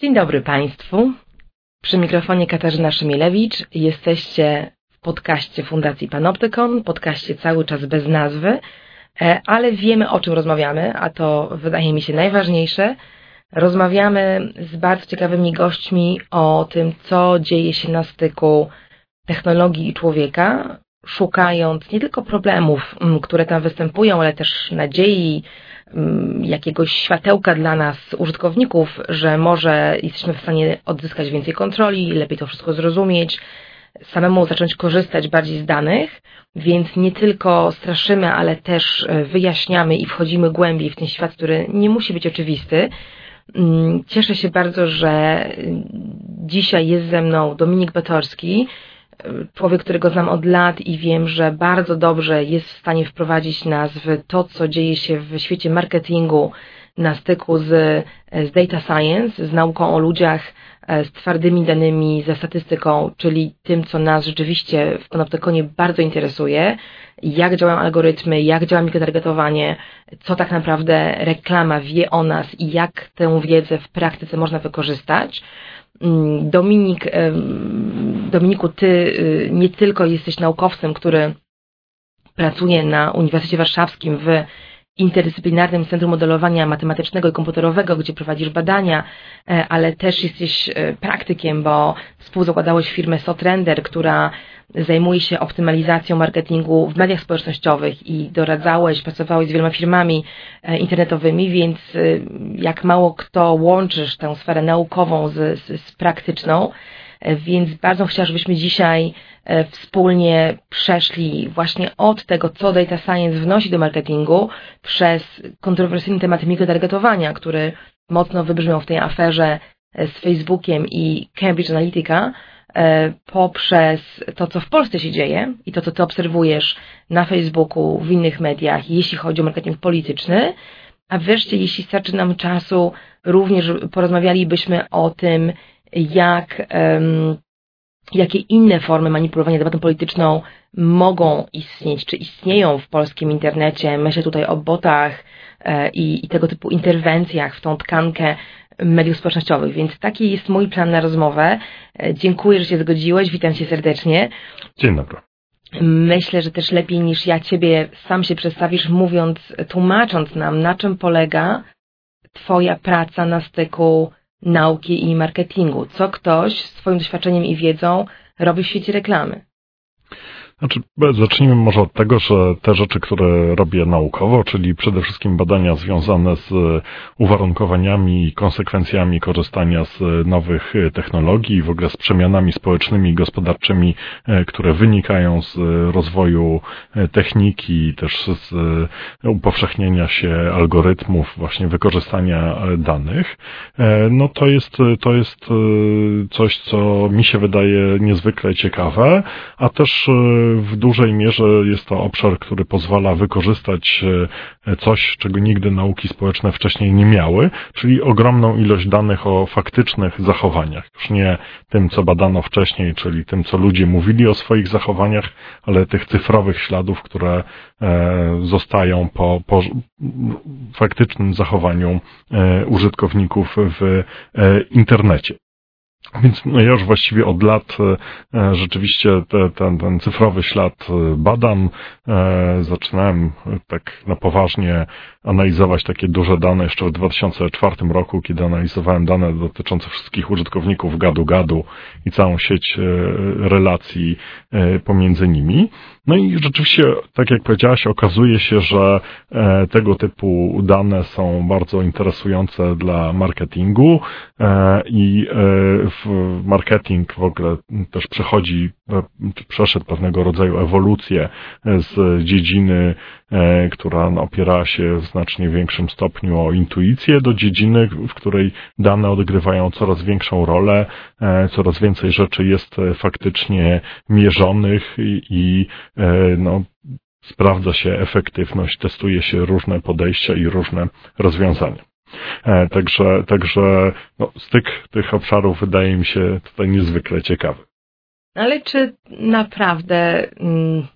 Dzień dobry Państwu. Przy mikrofonie Katarzyna Szymilewicz. Jesteście w podcaście Fundacji Panoptykon, podcaście cały czas bez nazwy, e, ale wiemy o czym rozmawiamy, a to wydaje mi się najważniejsze. Rozmawiamy z bardzo ciekawymi gośćmi o tym, co dzieje się na styku technologii i człowieka, szukając nie tylko problemów, które tam występują, ale też nadziei, jakiegoś światełka dla nas, użytkowników, że może jesteśmy w stanie odzyskać więcej kontroli, lepiej to wszystko zrozumieć, samemu zacząć korzystać bardziej z danych, więc nie tylko straszymy, ale też e, wyjaśniamy i wchodzimy głębiej w ten świat, który nie musi być oczywisty. Mm, cieszę się bardzo, że dzisiaj jest ze mną Dominik Batorski, człowiek, którego znam od lat i wiem, że bardzo dobrze jest w stanie wprowadzić nas w to, co dzieje się w świecie marketingu na styku z, z data science, z nauką o ludziach, e, z twardymi danymi, ze statystyką, czyli tym, co nas rzeczywiście w Panoptykonie bardzo interesuje, jak działają algorytmy, jak działa mikrotargetowanie, co tak naprawdę reklama wie o nas i jak tę wiedzę w praktyce można wykorzystać. Mm, Dominik, Dominiku, ty y, nie tylko jesteś naukowcem, który pracuje na Uniwersytecie Warszawskim w interdyscyplinarnym Centrum Modelowania Matematycznego i Komputerowego, gdzie prowadzisz badania, e, ale też jesteś e, praktykiem, bo współzakładałeś firmę Sotrender, która zajmuje się optymalizacją marketingu w mediach społecznościowych i doradzałeś, pracowałeś z wieloma firmami e, internetowymi, więc jak mało kto łączysz tę sferę naukową z, z, z praktyczną, więc bardzo chciałam, żebyśmy dzisiaj E, wspólnie przeszli właśnie od tego, co data science wnosi do marketingu, przez kontrowersyjny temat mikrotargetowania, który mocno wybrzmiał w tej aferze e, z Facebookiem i Cambridge Analytica, e, poprzez to, co w Polsce się dzieje i to, co ty obserwujesz na Facebooku, w innych mediach, jeśli chodzi o marketing polityczny, a wreszcie, jeśli starczy nam czasu, również porozmawialibyśmy o tym, jak um, jakie inne formy manipulowania debatą polityczną mogą istnieć, czy istnieją w polskim internecie. Myślę tutaj o botach e, i, i tego typu interwencjach w tą tkankę mediów społecznościowych. Więc taki jest mój plan na rozmowę. E, dziękuję, że się zgodziłeś. Witam cię serdecznie. Dzień dobry. Myślę, że też lepiej niż ja ciebie sam się przedstawisz, mówiąc, tłumacząc nam, na czym polega Twoja praca na styku nauki i marketingu. Co ktoś z Twoim doświadczeniem i wiedzą robi w świecie reklamy? Znaczy, zacznijmy może od tego, że te rzeczy, które robię naukowo, czyli przede wszystkim badania związane z uwarunkowaniami i konsekwencjami korzystania z nowych technologii, w ogóle z przemianami społecznymi i gospodarczymi, e, które wynikają z rozwoju e, techniki, też z upowszechnienia się algorytmów, właśnie wykorzystania e, danych, no to jest, to jest coś, co mi się wydaje niezwykle ciekawe, a też w dużej mierze jest to obszar, który pozwala wykorzystać e, coś, czego nigdy nauki społeczne wcześniej nie miały, czyli ogromną ilość danych o faktycznych zachowaniach. Już nie tym, co badano wcześniej, czyli tym, co ludzie mówili o swoich zachowaniach, ale tych cyfrowych śladów, które e, zostają po, po faktycznym zachowaniu e, użytkowników w internecie. Więc no ja już właściwie od lat e, e, rzeczywiście te, ten, ten cyfrowy ślad e, badam. Zaczynałem tak na poważnie analizować takie duże dane jeszcze w 2004 roku, kiedy analizowałem dane dotyczące wszystkich użytkowników gadu-gadu i całą sieć relacji pomiędzy nimi. No i rzeczywiście, tak jak powiedziałaś, okazuje się, że tego typu dane są bardzo interesujące dla marketingu i marketing w ogóle też przechodzi, przeszedł pewnego rodzaju ewolucję z dziedziny, e, która opierała się w znacznie większym stopniu o intuicję, do dziedziny, w której dane odgrywają coraz większą rolę, e, coraz więcej rzeczy jest faktycznie mierzonych i, e, no, sprawdza się efektywność, testuje się różne podejścia i różne rozwiązania. E, także, także no, styk tych obszarów wydaje mi się tutaj niezwykle ciekawy. Ale czy naprawdę mm,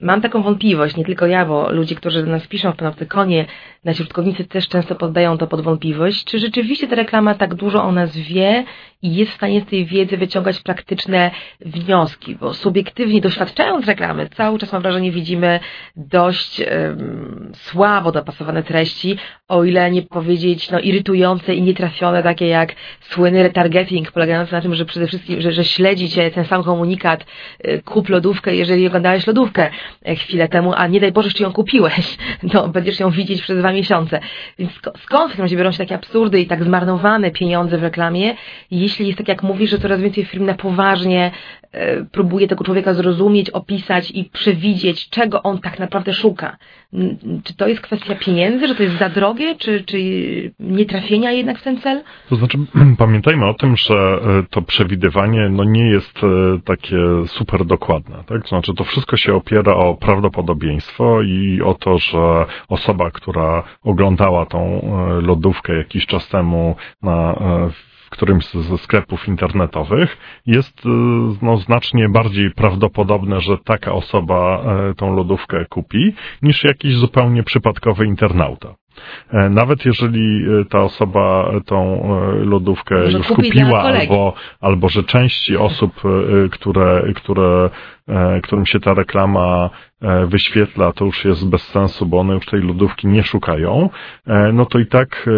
mam taką wątpliwość, nie tylko ja, bo ludzie, którzy do nas piszą w Panoptykonie, nasi użytkownicy też często poddają to pod wątpliwość, czy rzeczywiście ta reklama tak dużo o nas wie i jest w stanie z tej wiedzy wyciągać praktyczne wnioski, bo subiektywnie doświadczając reklamy, cały czas mam wrażenie widzimy dość um, słabo dopasowane treści, o ile nie powiedzieć no, irytujące i nietrafione, takie jak słynny retargeting, polegający na tym, że przede wszystkim, że, że śledzi cię ten sam komunikat, y, kup lodówkę, jeżeli oglądałeś lodówkę e, chwilę temu, a nie daj Boże, czy ją kupiłeś, no będziesz ją widzieć przez dwa miesiące. Więc skąd w takim razie biorą się takie absurdy i tak zmarnowane pieniądze w reklamie, jeśli jest tak jak mówisz, że coraz więcej firm na poważnie e, próbuje tego człowieka zrozumieć, opisać i przewidzieć, czego on tak naprawdę szuka. Czy to jest kwestia pieniędzy, że to jest za drogie, czy, czy nie trafienia jednak w ten cel? To znaczy, pamiętajmy o tym, że e, to przewidywanie no, nie jest e, takie super dokładne. Tak? To znaczy, to wszystko się opiera o prawdopodobieństwo i o to, że osoba, która oglądała tą lodówkę jakiś czas temu na którymś ze sklepów internetowych, jest y, no, znacznie bardziej prawdopodobne, że taka osoba e, tą lodówkę kupi, niż jakiś zupełnie przypadkowy internauta. E, nawet jeżeli e, ta osoba tą lodówkę Może już kupiła, albo, albo że części osób, które, które E, którym się ta reklama e, wyświetla, to już jest bez sensu, bo one już tej lodówki nie szukają, e, no to i tak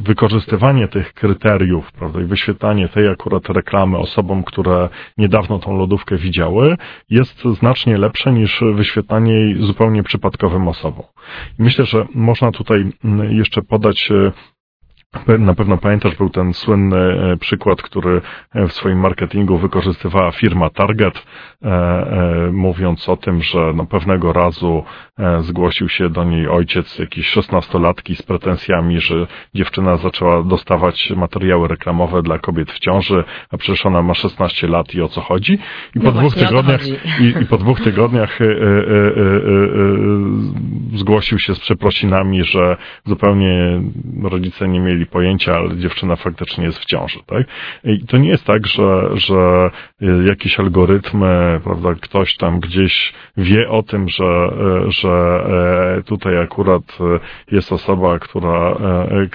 wykorzystywanie tych kryteriów, prawda, i wyświetlanie tej akurat reklamy osobom, które niedawno tą lodówkę widziały, jest znacznie lepsze niż wyświetlanie jej zupełnie przypadkowym osobom. I myślę, że można tutaj jeszcze podać na pewno pamiętasz, był ten słynny e, przykład, który e, w swoim marketingu wykorzystywała firma Target, e, mówiąc o tym, że no pewnego razu zgłosił się do niej ojciec jakiejś szesnastolatki z pretensjami, że dziewczyna zaczęła dostawać materiały reklamowe dla kobiet w ciąży, a przecież ona ma 16 lat i o co chodzi. I po no dwóch tygodniach i, i, po dwóch tygodniach zgłosił się z przeprosinami, że zupełnie rodzice nie mieli mieli pojęcia, ale dziewczyna faktycznie jest w ciąży, tak? I to nie jest tak, że, że jakieś algorytmy, prawda, ktoś tam gdzieś wie o tym, że, że e, tutaj akurat jest osoba, która, e,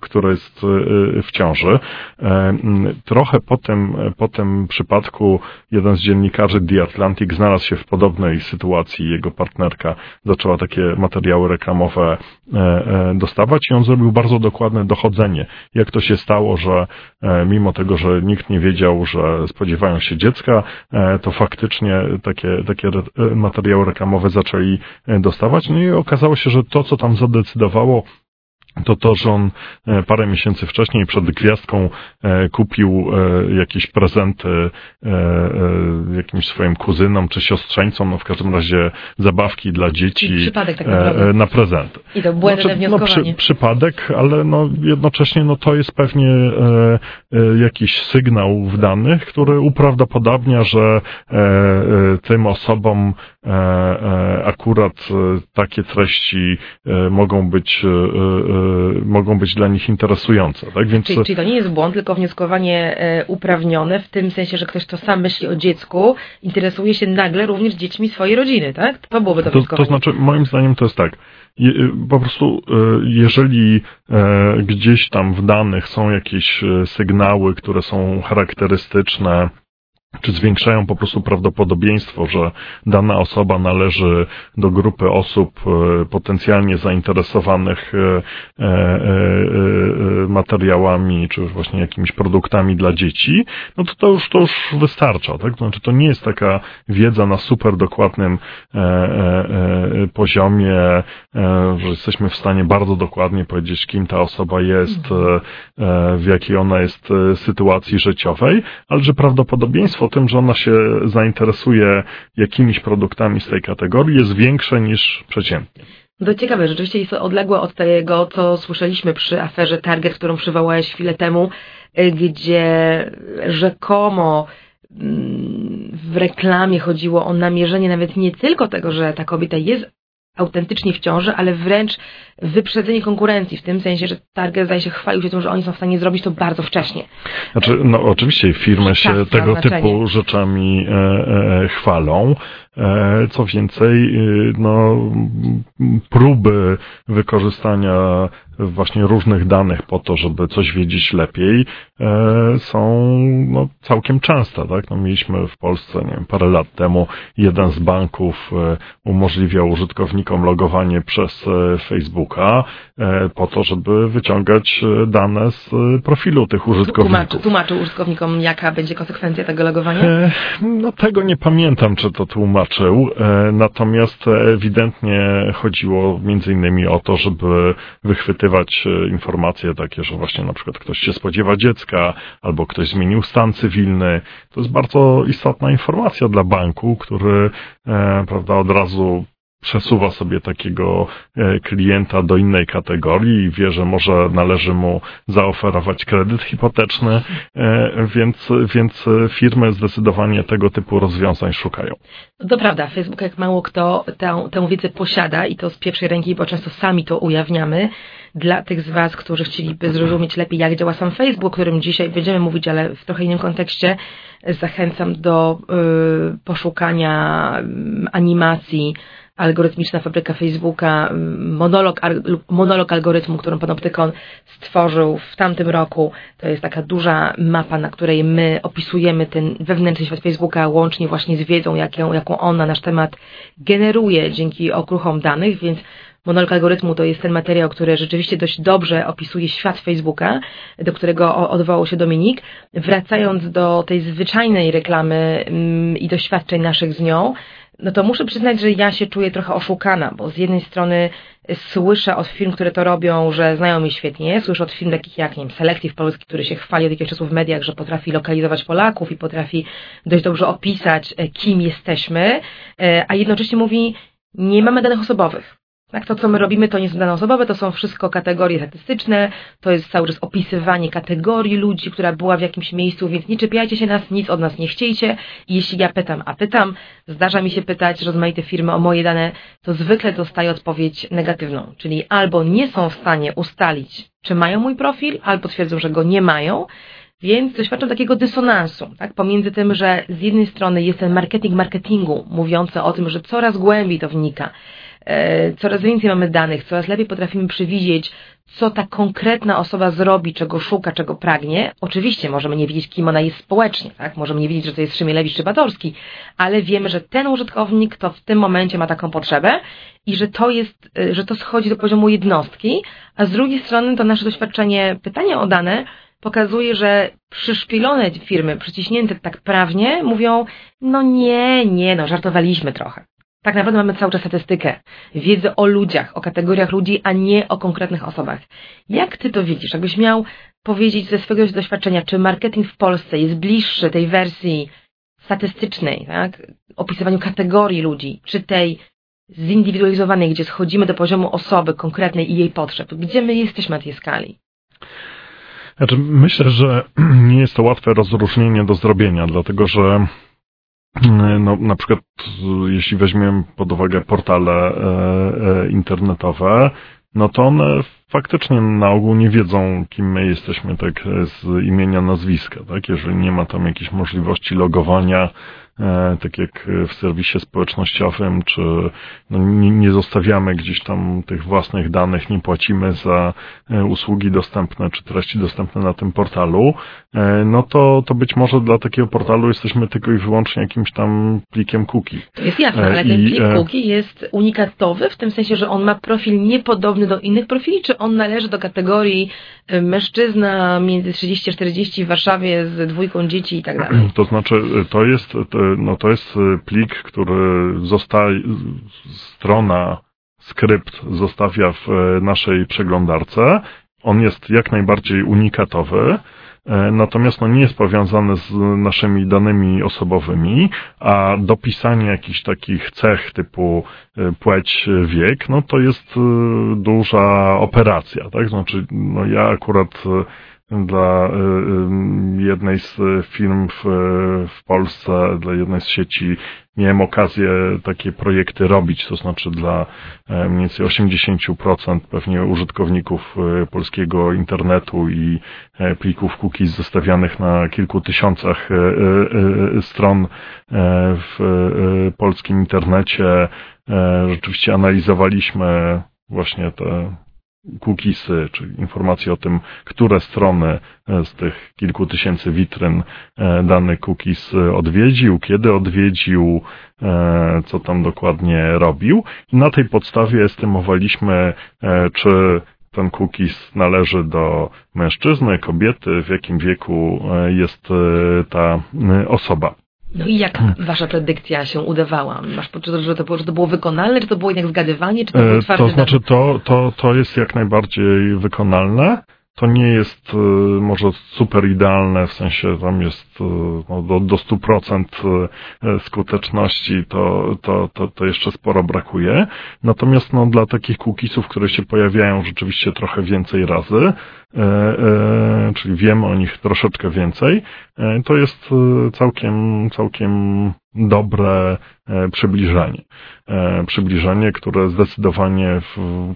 która jest e, w ciąży. Trochę po tym, po tym przypadku jeden z dziennikarzy The Atlantic znalazł się w podobnej sytuacji. Jego partnerka zaczęła takie materiały reklamowe dostawać i on zrobił bardzo dokładne dochodzenie. Jak to się stało, że e, mimo tego, że nikt nie wiedział, że spodziewają się dziecka, e, to faktycznie takie, takie materiały reklamowe zaczęli e, dostawać. No i okazało się, że to, co tam zadecydowało to to, że on e, parę miesięcy wcześniej przed gwiazdką e, kupił e, jakieś prezenty jakimś swoim kuzynom czy siostrzeńcom, no w każdym razie zabawki dla dzieci tak na prezenty. I to błędne znaczy, no, przy, przypadek, ale no jednocześnie no to jest pewnie jakiś sygnał w danych, który uprawdopodobnia, że tym osobom akurat takie treści mogą być mogą być dla nich interesujące. Tak? Więc... Czyli, czyli to nie jest błąd, tylko wnioskowanie e, uprawnione w tym sensie, że ktoś, kto sam myśli o dziecku, interesuje się nagle również dziećmi swojej rodziny, tak? To byłoby to, wnioskowanie. To znaczy, moim zdaniem to jest tak. Po prostu, e, jeżeli e, gdzieś tam w danych są jakieś sygnały, które są charakterystyczne, czy zwiększają po prostu prawdopodobieństwo, że dana osoba należy do grupy osób e, potencjalnie zainteresowanych e, e, materiałami, czy właśnie jakimiś produktami dla dzieci, no to to już, to już wystarcza, tak? Znaczy, to nie jest taka wiedza na super dokładnym poziomie, że jesteśmy w stanie bardzo dokładnie powiedzieć, kim ta osoba jest, w jakiej ona jest sytuacji życiowej, ale że prawdopodobieństwo o tym, że ona się zainteresuje jakimiś produktami z tej kategorii jest większe niż przeciętnie. To ciekawe, rzeczywiście jest odległe od tego, co słyszeliśmy przy aferze Target, którą przywołałeś chwilę temu, gdzie rzekomo mm, w reklamie chodziło o namierzenie nawet nie tylko tego, że ta kobieta jest autentycznie w ciąży, ale wręcz wyprzedzenie konkurencji, w tym sensie, że Target zdaje się chwalił się tym, że oni są w stanie zrobić to bardzo wcześnie. Znaczy, no oczywiście firmy się tego typu rzeczami e, e, chwalą, Co więcej, no, próby wykorzystania właśnie różnych danych po to, żeby coś wiedzieć lepiej, e, są no, całkiem częste. Tak? No, mieliśmy w Polsce nie wiem, parę lat temu jeden z banków e, umożliwiał użytkownikom logowanie przez e, Facebooka po to, żeby wyciągać dane z profilu tych użytkowników. Tłumaczy, tłumaczył użytkownikom, jaka będzie konsekwencja tego logowania? No tego nie pamiętam, czy to tłumaczył, natomiast ewidentnie chodziło między innymi o to, żeby wychwytywać e, informacje takie, że właśnie na przykład ktoś się spodziewa dziecka, albo ktoś zmienił stan cywilny. To jest bardzo istotna informacja dla banku, który e, prawda, od razu przesuwa sobie takiego e, klienta do innej kategorii i wie, że może należy mu zaoferować kredyt hipoteczny, e, więc, więc firmy zdecydowanie tego typu rozwiązań szukają. To prawda, Facebook jak mało kto tę, tę wiedzę posiada i to z pierwszej ręki, bo często sami to ujawniamy. Dla tych z Was, którzy chcieliby zrozumieć lepiej, jak działa sam Facebook, o którym dzisiaj będziemy mówić, ale w trochę innym kontekście, zachęcam do y, poszukania y, animacji algorytmiczna fabryka Facebooka, monolog, monolog algorytmu, którą Panoptykon stworzył w tamtym roku. To jest taka duża mapa, na której my opisujemy ten wewnętrzny świat Facebooka, łącznie właśnie z wiedzą, jaką, jaką on na nasz temat generuje dzięki okruchom danych, więc Monolog algorytmu to jest ten materiał, który rzeczywiście dość dobrze opisuje świat Facebooka, do którego odwołał się Dominik. Wracając do tej zwyczajnej reklamy mm, i doświadczeń naszych z nią, no to muszę przyznać, że ja się czuję trochę oszukana, bo z jednej strony słyszę od firm, które to robią, że znają mnie świetnie, słyszę od firm takich jak, nie wiem, Selective Polski, który się chwali od jakiegoś czasu w mediach, że potrafi lokalizować Polaków i potrafi dość dobrze opisać, e, kim jesteśmy, e, a jednocześnie mówi, nie mamy danych osobowych. Tak, to, co my robimy, to nie są dane osobowe, to są wszystko kategorie statystyczne, to jest cały czas opisywanie kategorii ludzi, która była w jakimś miejscu, więc nie czepiajcie się nas, nic od nas nie chciejcie. I jeśli ja pytam, a pytam, zdarza mi się pytać rozmaite firmy o moje dane, to zwykle dostaję odpowiedź negatywną, czyli albo nie są w stanie ustalić, czy mają mój profil, albo twierdzą, że go nie mają, więc doświadczam takiego dysonansu, tak? Pomiędzy tym, że z jednej strony jest ten marketing marketingu, mówiący o tym, że coraz głębiej to wnika, coraz więcej mamy danych, coraz lepiej potrafimy przewidzieć, co ta konkretna osoba zrobi, czego szuka, czego pragnie. Oczywiście możemy nie wiedzieć, kim ona jest społecznie, tak? Możemy nie wiedzieć, że to jest Szymielewicz czy Batorski, ale wiemy, że ten użytkownik to w tym momencie ma taką potrzebę i że to jest, e, że to schodzi do poziomu jednostki, a z drugiej strony to nasze doświadczenie pytania o dane pokazuje, że przyszpilone firmy, przyciśnięte tak prawnie, mówią, no nie, nie, no żartowaliśmy trochę. Tak naprawdę mamy cały czas statystykę, wiedzę o ludziach, o kategoriach ludzi, a nie o konkretnych osobach. Jak ty to widzisz? Jakbyś miał powiedzieć ze swojego doświadczenia, czy marketing w Polsce jest bliższy tej wersji statystycznej, tak? opisywaniu kategorii ludzi, czy tej zindywidualizowanej, gdzie schodzimy do poziomu osoby konkretnej i jej potrzeb? Gdzie my jesteśmy na tej skali? Znaczy, myślę, że nie jest to łatwe rozróżnienie do zrobienia, dlatego że no, na przykład jeśli weźmiemy pod uwagę portale e, e, internetowe, no to one faktycznie na ogół nie wiedzą, kim my jesteśmy tak z imienia, nazwiska, tak? Jeżeli nie ma tam jakiejś możliwości logowania tak jak w serwisie społecznościowym, czy no nie, nie, zostawiamy gdzieś tam tych własnych danych, nie płacimy za e, usługi dostępne, czy treści dostępne na tym portalu, e, no to, to być może dla takiego portalu jesteśmy tylko i wyłącznie jakimś tam plikiem cookie. To jest jasne, ale ten plik cookie jest unikatowy, w tym sensie, że on ma profil niepodobny do innych profili, czy on należy do kategorii mężczyzna między 30 a 40 w Warszawie z dwójką dzieci i tak dalej? To znaczy, to jest, no to jest y, plik, który zostaje, strona, skrypt zostawia w y, naszej przeglądarce. On jest jak najbardziej unikatowy, y, natomiast no nie jest powiązany z naszymi danymi osobowymi, a dopisanie jakichś takich cech typu płeć, wiek, no to jest duża operacja, tak? Znaczy, no ja akurat dla jednej z firm w, w Polsce, dla jednej z sieci miałem okazję takie projekty robić, to znaczy dla e, mniej więcej 80% pewnie użytkowników e, polskiego internetu i e, plików cookies zostawianych na kilku tysiącach stron w polskim internecie. Rzeczywiście analizowaliśmy właśnie te cookiesy, czyli informacje o tym, które strony e, z tych kilku tysięcy witryn e, dany cookies odwiedził, kiedy odwiedził, e, co tam dokładnie robił. I na tej podstawie estymowaliśmy, czy ten cookies należy do mężczyzny, kobiety, w jakim wieku jest ta osoba. No i jak wasza predykcja się udawała? Masz poczucie, że to, było, że to było wykonalne, czy to było jednak zgadywanie, czy to było twarde? To znaczy, to, to, to jest jak najbardziej wykonalne. To nie jest y, może super idealne, w sensie tam jest y, no, do, do 100% y, skuteczności, to, to, to, to jeszcze sporo brakuje. Natomiast no, dla takich cookiesów, które się pojawiają rzeczywiście trochę więcej razy, e, e, czyli wiemy o nich troszeczkę więcej, e, to jest całkiem, całkiem dobre e, przybliżenie. E, przybliżenie, które zdecydowanie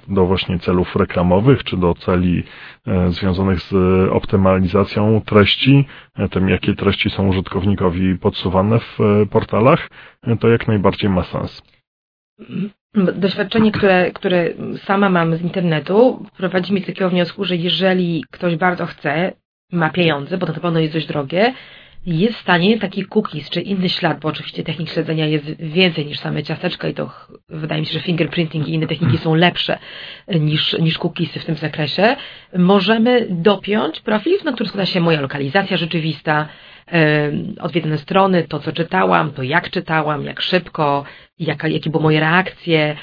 do właśnie celów reklamowych, czy do celi e, związanych z optymalizacją treści, tym jakie treści są użytkownikowi podsuwane w portalach, to jak najbardziej ma sens. Doświadczenie, które, które sama mam z internetu, prowadzi mnie do takiego wniosku, że jeżeli ktoś bardzo chce, ma pieniądze, bo to na pewno jest dość drogie, jest w stanie taki cookies, czy inny ślad, bo oczywiście technik śledzenia jest więcej niż same ciasteczka i to wydaje mi się, że fingerprinting i inne techniki są lepsze niż, niż cookiesy w tym zakresie. Możemy dopiąć profil, na który składa się moja lokalizacja rzeczywista, odwiedzone strony, to co czytałam, to jak czytałam, jak szybko, jaka, jakie były moje reakcje,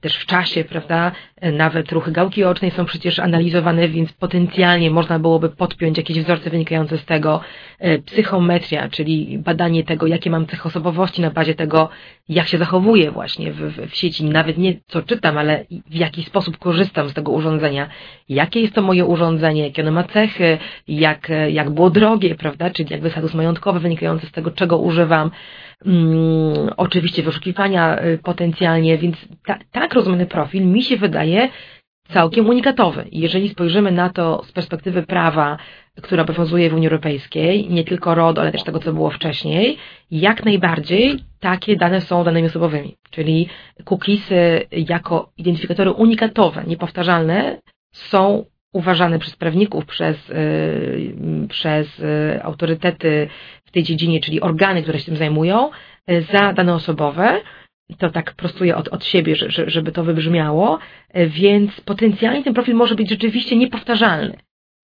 też w czasie, prawda? Nawet ruchy gałki ocznej są przecież analizowane, więc potencjalnie można byłoby podpiąć jakieś wzorce wynikające z tego. E, psychometria, czyli badanie tego, jakie mam cechy osobowości na bazie tego, jak się zachowuję właśnie w, w, w sieci. Nawet nie co czytam, ale w jaki sposób korzystam z tego urządzenia. Jakie jest to moje urządzenie, jakie ono ma cechy, jak, jak było drogie, prawda? Czyli jakby status majątkowy wynikający z tego, czego używam. Hmm, oczywiście wyszukiwania y, potencjalnie, więc ta, tak rozumiany profil mi się wydaje całkiem unikatowy. Jeżeli spojrzymy na to z perspektywy prawa, które obowiązuje w Unii Europejskiej, nie tylko ROD, ale też tego, co było wcześniej, jak najbardziej takie dane są danymi osobowymi. Czyli cookiesy jako identyfikatory unikatowe, niepowtarzalne są uważane przez prawników, przez, yy, przez yy, autorytety w tej dziedzinie, czyli organy, które się tym zajmują, yy, za dane osobowe. To tak prostuję od, od siebie, że, żeby to wybrzmiało, więc potencjalnie ten profil może być rzeczywiście niepowtarzalny.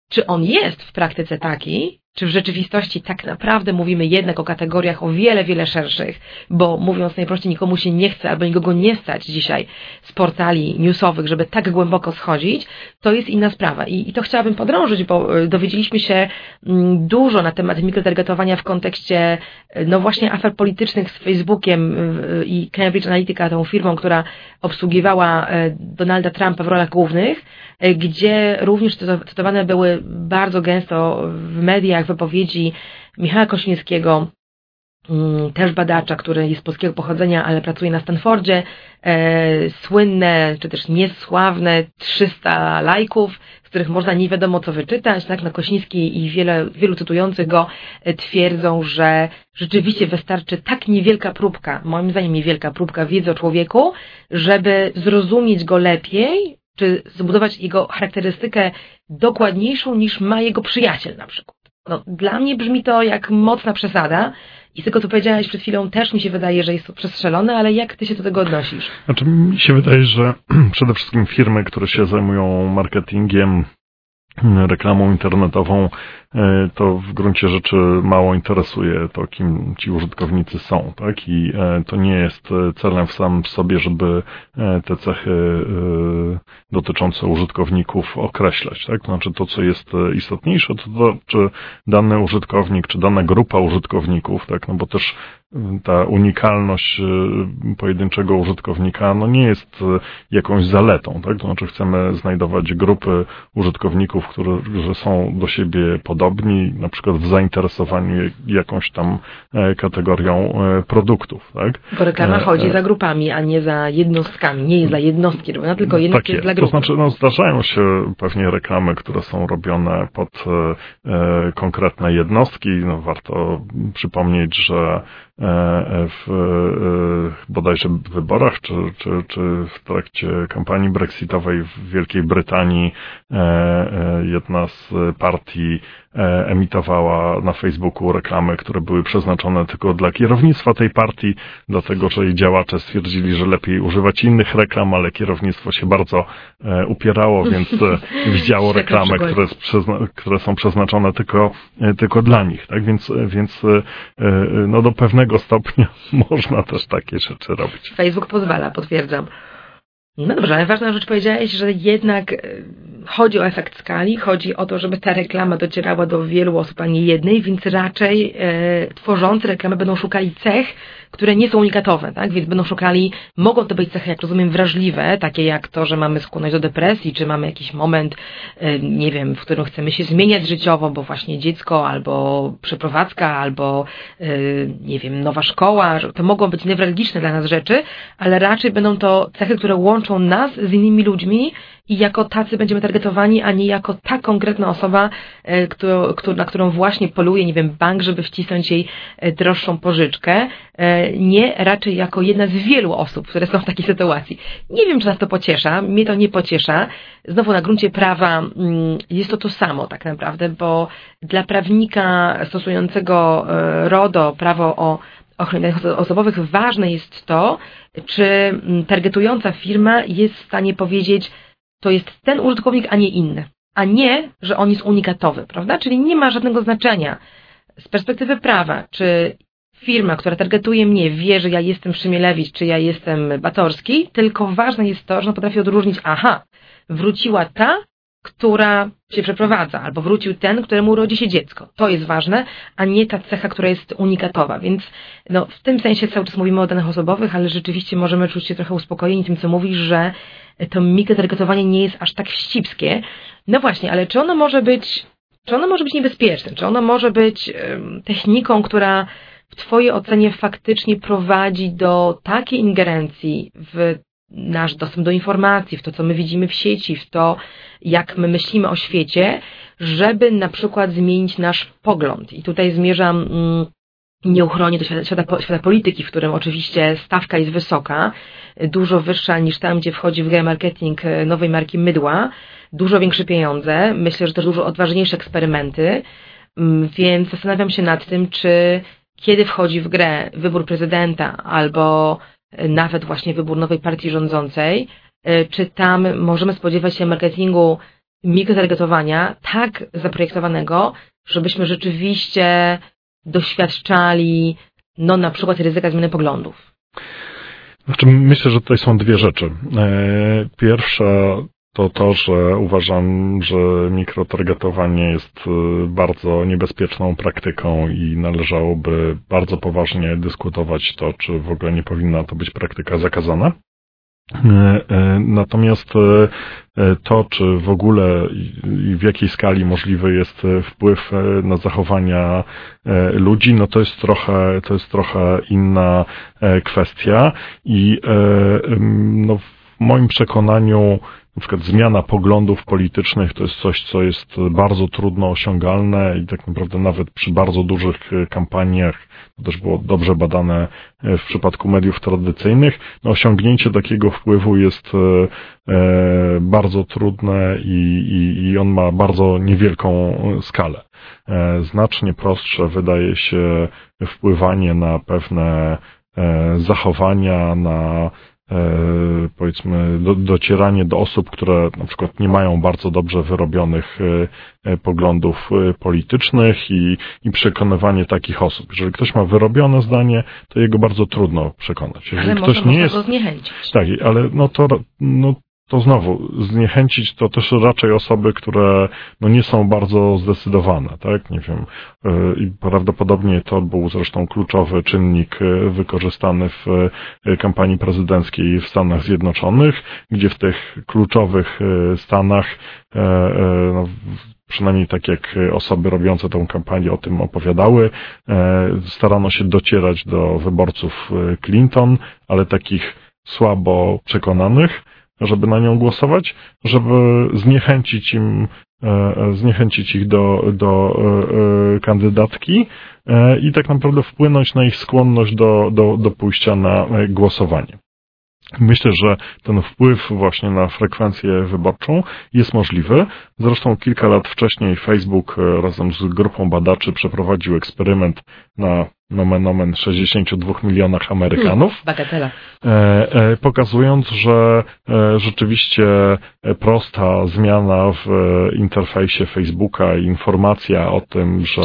Czy on jest w praktyce taki, czy w rzeczywistości tak naprawdę mówimy jednak o kategoriach o wiele, wiele szerszych, bo mówiąc najprościej, nikomu się nie chce albo nikogo nie stać dzisiaj z portali newsowych, żeby tak głęboko schodzić, to jest inna sprawa. I, i to chciałabym podrążyć, bo e, dowiedzieliśmy się mm, dużo na temat mikrotargetowania w kontekście, e, no właśnie afer politycznych z Facebookiem e, i Cambridge Analytica, tą firmą, która obsługiwała Donalda Trumpa w rolach głównych, gdzie również cytowane były bardzo gęsto w mediach wypowiedzi Michała Kośniewskiego, mm, też badacza, który jest polskiego pochodzenia, ale pracuje na Stanfordzie, e, słynne, czy też niesławne 300 lajków, z których można nie wiadomo co wyczytać, tak, na Kośniewski i wiele, wielu cytujących go e, twierdzą, że rzeczywiście wystarczy tak niewielka próbka, moim zdaniem niewielka próbka wiedzy o człowieku, żeby zrozumieć go lepiej, czy zbudować jego charakterystykę dokładniejszą niż ma jego przyjaciel na przykład. No, dla mnie brzmi to jak mocna przesada i tego, co powiedziałeś przed chwilą, też mi się wydaje, że jest to przestrzelone, ale jak ty się do tego odnosisz? Znaczy, mi się wydaje, że przede wszystkim firmy, które się zajmują marketingiem, reklamą internetową, e, to w gruncie rzeczy mało interesuje to, kim ci użytkownicy są, tak? I e, to nie jest celem w sam sobie, żeby e, te cechy dotyczące użytkowników określać, tak? Znaczy to, co jest istotniejsze, to to, czy dany użytkownik, czy dana grupa użytkowników, tak? No bo też ta unikalność pojedynczego użytkownika no nie jest jakąś zaletą, tak? To znaczy chcemy znajdować grupy użytkowników, którzy są do siebie podobni, na przykład w zainteresowaniu jakąś tam kategorią produktów, tak? Bo reklama chodzi za grupami, a nie za jednostkami, nie jest dla jednostki robiona, tylko jednostki tak jest dla grupy. To znaczy, no, zdarzają się pewnie reklamy, które są robione pod e, konkretne jednostki. No, warto przypomnieć, że E, w e, bodajże wyborach, czy, czy, czy w trakcie kampanii brexitowej w Wielkiej Brytanii e, jedna z partii emitowała na Facebooku reklamy, które były przeznaczone tylko dla kierownictwa tej partii, dlatego że jej działacze stwierdzili, że lepiej używać innych reklam, ale kierownictwo się bardzo upierało, więc widziało reklamy, które, które są przeznaczone tylko, tylko dla nich. Tak więc, więc no do pewnego pewnego stopnia można też takie rzeczy robić. Facebook pozwala, potwierdzam. No dobrze, ale ważna rzecz powiedziałeś, że jednak e, chodzi o efekt skali, chodzi o to, żeby ta reklama docierała do wielu osób, a nie jednej, więc raczej e, tworzący reklamę będą szukali cech, które nie są unikatowe, tak? Więc będą szukali, mogą to być cechy, jak rozumiem, wrażliwe, takie jak to, że mamy skłonność do depresji, czy mamy jakiś moment, e, nie wiem, w którym chcemy się zmieniać życiowo, bo właśnie dziecko, albo przeprowadzka, albo, e, nie wiem, nowa szkoła, to mogą być newralgiczne dla nas rzeczy, ale raczej będą to cechy, które łączą nas z innymi ludźmi, i jako tacy będziemy targetowani, a nie jako ta konkretna osoba, e, na którą właśnie poluje, nie wiem, bank, żeby wcisnąć jej e, droższą pożyczkę. E, nie raczej jako jedna z wielu osób, które są w takiej sytuacji. Nie wiem, czy nas to pociesza, mnie to nie pociesza. Znowu na gruncie prawa mm, jest to to samo tak naprawdę, bo dla prawnika stosującego RODO, prawo o ochronie danych osobowych, ważne jest to, czy mm, targetująca firma jest w stanie powiedzieć, to jest ten użytkownik, a nie inny. A nie, że on jest unikatowy, prawda? Czyli nie ma żadnego znaczenia z perspektywy prawa, czy firma, która targetuje mnie, wie, że ja jestem Szymielewicz, czy ja jestem Batorski, tylko ważne jest to, że on potrafi odróżnić, aha, wróciła ta, która się przeprowadza, albo wrócił ten, któremu urodzi się dziecko. To jest ważne, a nie ta cecha, która jest unikatowa. Więc no, w tym sensie cały czas mówimy o danych osobowych, ale rzeczywiście możemy czuć się trochę uspokojeni tym, co mówisz, że to mikrotargetowanie nie jest aż tak wścibskie. No właśnie, ale czy ono może być, czy ono może być niebezpieczne? Czy ono może być techniką, która w Twojej ocenie faktycznie prowadzi do takiej ingerencji w nasz dostęp do informacji, w to, co my widzimy w sieci, w to, jak my myślimy o świecie, żeby na przykład zmienić nasz pogląd. I tutaj zmierzam mm, nieuchronnie do świata, świata, polityki, w którym oczywiście stawka jest wysoka, dużo wyższa niż tam, gdzie wchodzi w grę marketing e, nowej marki mydła, dużo większe pieniądze, myślę, że też dużo odważniejsze eksperymenty, mm, więc zastanawiam się nad tym, czy kiedy wchodzi w grę wybór prezydenta albo nawet właśnie wybór nowej partii rządzącej, e, czy tam możemy spodziewać się marketingu mikrotargetowania tak zaprojektowanego, żebyśmy rzeczywiście doświadczali, no na przykład ryzyka zmiany poglądów? Znaczy, myślę, że tutaj są dwie rzeczy. E, pierwsza to to, że uważam, że mikrotargetowanie jest e, bardzo niebezpieczną praktyką i należałoby bardzo poważnie dyskutować to, czy w ogóle nie powinna to być praktyka zakazana. E, e, natomiast to, czy w ogóle i w jakiej skali możliwy jest wpływ na zachowania ludzi, no to jest trochę, to jest trochę inna kwestia i no, w moim przekonaniu na przykład zmiana poglądów politycznych to jest coś, co jest bardzo trudno osiągalne i tak naprawdę nawet przy bardzo dużych kampaniach to też było dobrze badane e, w przypadku mediów tradycyjnych. No, osiągnięcie takiego wpływu jest e, e, bardzo trudne i, i, i on ma bardzo niewielką skalę. Znacznie prostsze wydaje się wpływanie na pewne zachowania, na E, powiedzmy do, docieranie do osób, które na przykład nie mają bardzo dobrze wyrobionych e, e, poglądów politycznych i, i przekonywanie takich osób. Jeżeli ktoś ma wyrobione zdanie, to jego bardzo trudno przekonać. Jeżeli ale ktoś nie jest. Zniechęcić. Tak, ale no to, no to znowu zniechęcić to też raczej osoby, które no nie są bardzo zdecydowane, tak? Nie wiem. E, I prawdopodobnie to był zresztą kluczowy czynnik e, wykorzystany w e, kampanii prezydenckiej w Stanach Zjednoczonych, gdzie w tych kluczowych stanach no, przynajmniej tak jak osoby robiące tą kampanię o tym opowiadały, starano się docierać do wyborców Clinton, ale takich słabo przekonanych, żeby na nią głosować, żeby zniechęcić im, e, e, zniechęcić ich do, do e, kandydatki i tak naprawdę wpłynąć na ich skłonność do, do, do pójścia na głosowanie. Myślę, że ten wpływ właśnie na frekwencję wyborczą jest możliwy. Zresztą kilka lat wcześniej Facebook razem z grupą badaczy przeprowadził eksperyment na nomen omen 62 milionach Amerykanów. Hmm, bagatela. E, e, pokazując, że e, rzeczywiście prosta zmiana w interfejsie Facebooka i informacja o tym, że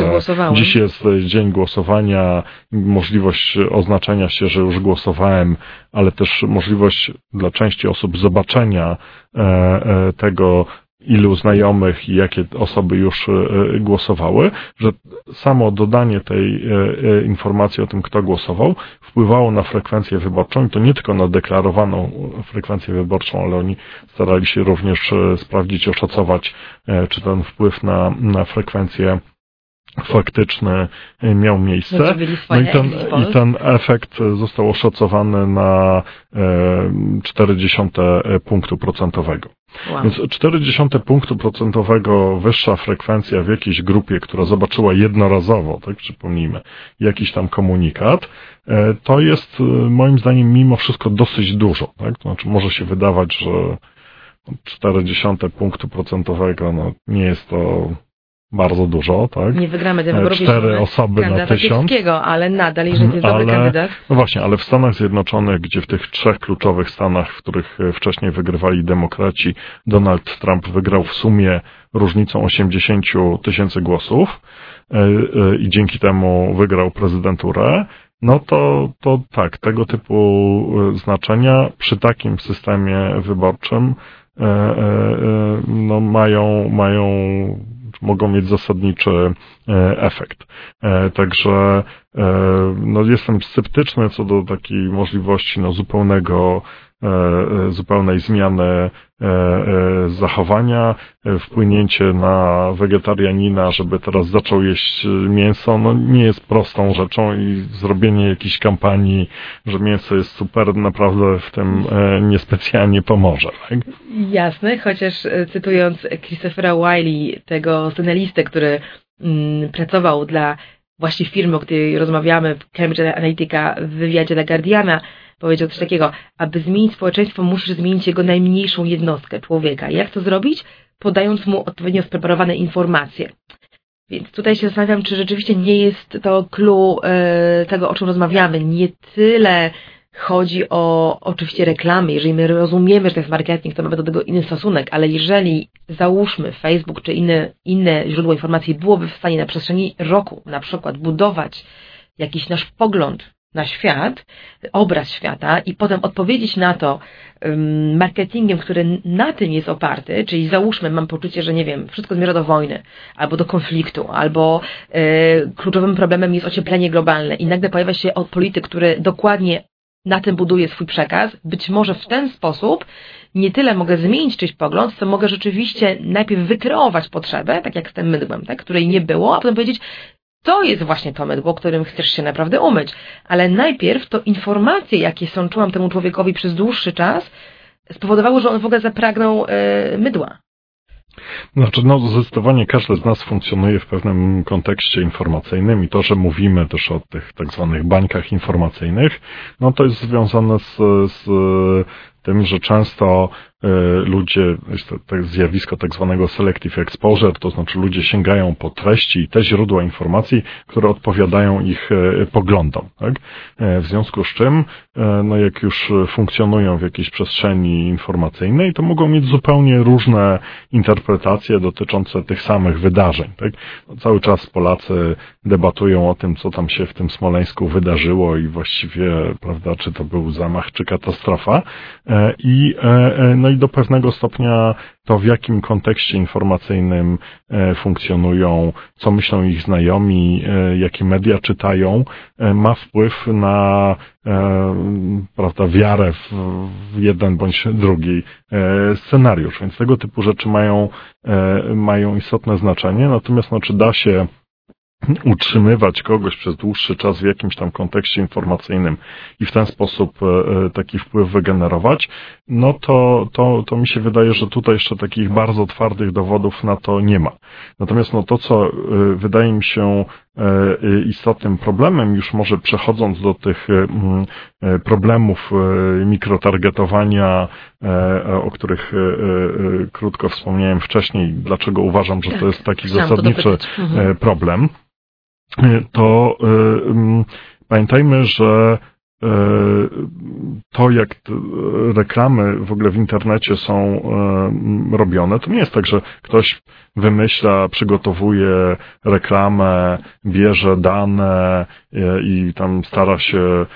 dziś jest dzień głosowania, możliwość oznaczenia się, że już głosowałem, ale też możliwość dla części osób zobaczenia tego, ilu znajomych i jakie osoby już e, e, głosowały, że samo dodanie tej e, informacji o tym, kto głosował, wpływało na frekwencję wyborczą i to nie tylko na deklarowaną frekwencję wyborczą, ale oni starali się również sprawdzić, oszacować, czy ten wpływ na, na frekwencję faktyczny miał miejsce. No i ten, i ten efekt został oszacowany na 0,4 punktu procentowego. Wow. Więc 0,4 punktu procentowego wyższa frekwencja w jakiejś grupie, która zobaczyła jednorazowo, tak przypomnijmy, jakiś tam komunikat, e, to jest e, moim zdaniem mimo wszystko dosyć dużo. Tak? To znaczy może się wydawać, że 0,4 punktu procentowego no, nie jest to bardzo dużo, tak? Nie wygramy wyborów. Cztery osoby na tysiąc. ale nadal, jeżeli to jest ale, dobry kandydat. No właśnie, ale w Stanach Zjednoczonych, gdzie w tych trzech kluczowych stanach, w których e, wcześniej wygrywali demokraci, Donald Trump wygrał w sumie różnicą 80 tysięcy głosów e, e, i dzięki temu wygrał prezydenturę, no to, to tak, tego typu znaczenia przy takim systemie wyborczym no mają, mają mogą mieć zasadniczy e, efekt. E, także e, no, jestem sceptyczny co do takiej możliwości no, zupełnego zupełnej zmiany zachowania, wpłynięcie na wegetarianina, żeby teraz zaczął jeść mięso, no nie jest prostą rzeczą i zrobienie jakiejś kampanii, że mięso jest super, naprawdę w tym niespecjalnie pomoże. Tak? Jasne, chociaż e, cytując Christophera Wiley, tego scenalistę, który mm, pracował dla właśnie firmy, o której rozmawiamy, Cambridge Analytica w wywiadzie dla Guardiana, powiedział coś takiego, aby zmienić społeczeństwo, musisz zmienić jego najmniejszą jednostkę, człowieka. Jak to zrobić? Podając mu odpowiednio spreparowane informacje. Więc tutaj się zastanawiam, czy rzeczywiście nie jest to clue e, tego, o czym rozmawiamy. Nie tyle chodzi o oczywiście reklamy, jeżeli my rozumiemy, że to jest marketing, to mamy do tego inny stosunek, ale jeżeli załóżmy Facebook czy inne, inne źródło informacji byłoby w stanie na przestrzeni roku na przykład budować jakiś nasz pogląd na świat, obraz świata i potem odpowiedzieć na to marketingiem, który na tym jest oparty, czyli załóżmy, mam poczucie, że nie wiem, wszystko zmierza do wojny, albo do konfliktu, albo e, kluczowym problemem jest ocieplenie globalne i nagle pojawia się polityk, który dokładnie na tym buduję swój przekaz, być może w ten sposób nie tyle mogę zmienić czyjś pogląd, co mogę rzeczywiście najpierw wykreować potrzebę, tak jak z tym mydłem, tak, której nie było, a potem powiedzieć, to jest właśnie to mydło, którym chcesz się naprawdę umyć. Ale najpierw to informacje, jakie sączyłam temu człowiekowi przez dłuższy czas, spowodowały, że on w ogóle zapragnął yy, mydła. Znaczy, no, zdecydowanie każdy z nas funkcjonuje w pewnym kontekście informacyjnym i to, że mówimy też o tych tak zwanych bańkach informacyjnych, no to jest związane z, z tym, że często ludzie, jest to, to zjawisko tak zwanego selective exposure, to znaczy ludzie sięgają po treści i te źródła informacji, które odpowiadają ich e, poglądom. Tak? E, w związku z czym, no jak już funkcjonują w jakiejś przestrzeni informacyjnej, to mogą mieć zupełnie różne interpretacje dotyczące tych samych wydarzeń. Tak? No, cały czas Polacy debatują o tym, co tam się w tym Smoleńsku wydarzyło i właściwie, prawda, czy to był zamach, czy katastrofa. I, no i do pewnego stopnia to w jakim kontekście informacyjnym funkcjonują, co myślą ich znajomi, jakie media czytają, ma wpływ na prawda, wiarę w jeden bądź drugi scenariusz. Więc tego typu rzeczy mają, mają istotne znaczenie. Natomiast no, czy da się utrzymywać kogoś przez dłuższy czas w jakimś tam kontekście informacyjnym i w ten sposób e, e, taki wpływ wygenerować, no to, to, to mi się wydaje, że tutaj jeszcze takich bardzo twardych dowodów na to nie ma. Natomiast no to, co e, wydaje mi się istotnym problemem, już może przechodząc do tych problemów mikrotargetowania, o których krótko wspomniałem wcześniej, dlaczego uważam, że to jest taki zasadniczy mhm. problem, to y, pamiętajmy, że to, jak reklamy w ogóle w internecie są y, robione, to nie jest tak, że ktoś wymyśla, przygotowuje reklamę, bierze dane i tam stara się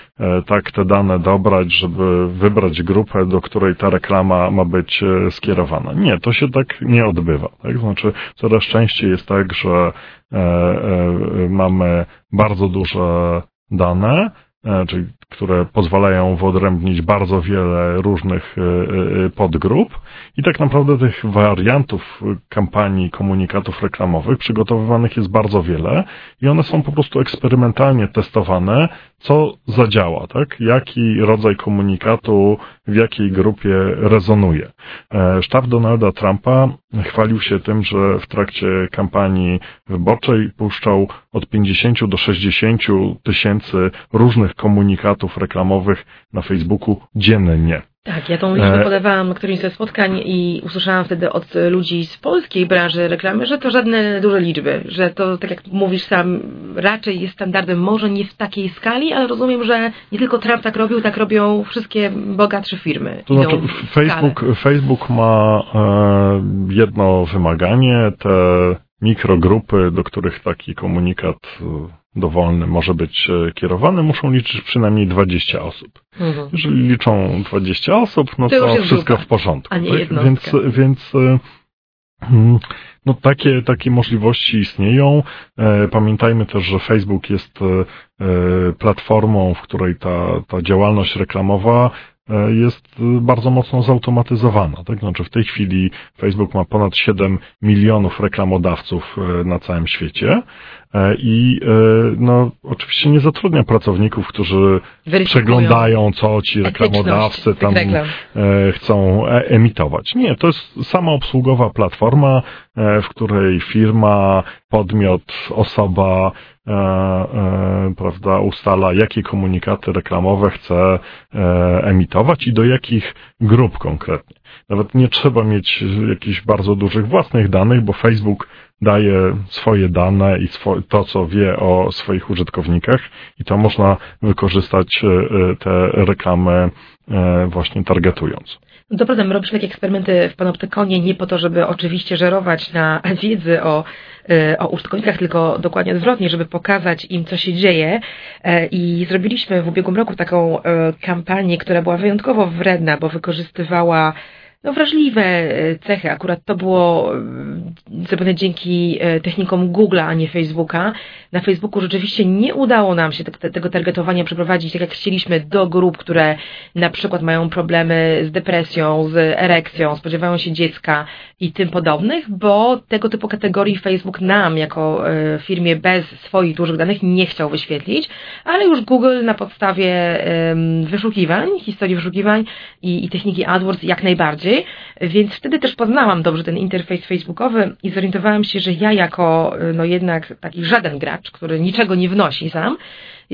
tak te dane dobrać, żeby wybrać grupę, do której ta reklama ma być skierowana. Nie, to się tak nie odbywa. Tak? Znaczy, coraz częściej jest tak, że E, e, mamy bardzo duże dane, e, czyli które pozwalają wyodrębnić bardzo wiele różnych podgrup i tak naprawdę tych wariantów kampanii, komunikatów reklamowych przygotowywanych jest bardzo wiele i one są po prostu eksperymentalnie testowane, co zadziała, tak? Jaki rodzaj komunikatu w jakiej grupie rezonuje. E, sztab Donalda Trumpa chwalił się tym, że w trakcie kampanii wyborczej puszczał od 50 do 60 tysięcy różnych komunikatów reklamowych na Facebooku dziennie. Tak, ja tą liczbę e, podawałam na którymś ze spotkań i usłyszałam wtedy od ludzi z polskiej branży reklamy, że to żadne duże liczby, że to, tak jak mówisz sam, raczej jest standardem, może nie w takiej skali, ale rozumiem, że nie tylko Trump tak robił, tak robią wszystkie bogatsze firmy. To znaczy, Facebook, Facebook ma e, jedno wymaganie, te mikrogrupy, do których taki komunikat dowolny może być e, kierowany, muszą liczyć przynajmniej 20 osób. Mhm. Jeżeli liczą 20 osób, no to, to wszystko grupa, w porządku. Tak? Więc, więc e, hmm, no takie, takie możliwości istnieją. E, pamiętajmy też, że Facebook jest platformą, w której ta, ta działalność reklamowa jest bardzo mocno zautomatyzowana. Tak? Znaczy w tej chwili Facebook ma ponad 7 milionów reklamodawców na całym świecie E, I e, no, oczywiście nie zatrudnia pracowników, którzy przeglądają, co ci reklamodawcy tam reklam. E, chcą emitować. Nie, to jest samoobsługowa platforma, w której firma, podmiot, osoba prawda, ustala, jakie komunikaty reklamowe chce emitować i do jakich grup konkretnie. Nawet nie trzeba mieć jakichś bardzo dużych własnych danych, bo Facebook daje swoje dane i to, co wie o swoich użytkownikach i to można wykorzystać e, e, te reklamy e, właśnie targetując. To prawda, my robiliśmy takie eksperymenty w Panoptykonie nie po to, żeby oczywiście żerować na wiedzy o, o użytkownikach, tylko dokładnie odwrotnie, żeby pokazać im, co się dzieje. I zrobiliśmy w ubiegłym roku taką kampanię, która była wyjątkowo wredna, bo wykorzystywała no, wrażliwe e, cechy. Akurat to było e, zrobione dzięki e, technikom Google'a, a nie Facebooka. Na Facebooku rzeczywiście nie udało nam się tego targetowania przeprowadzić tak jak chcieliśmy do grup, które na przykład mają problemy z depresją, z erekcją, spodziewają się dziecka i tym podobnych, bo tego typu kategorii Facebook nam, jako firmie bez swoich dużych danych, nie chciał wyświetlić, ale już Google na podstawie wyszukiwań, historii wyszukiwań i, i techniki AdWords jak najbardziej więc wtedy też poznałam dobrze ten interfejs facebookowy i zorientowałam się, że ja jako no jednak taki żaden gracz, który niczego nie wnosi sam,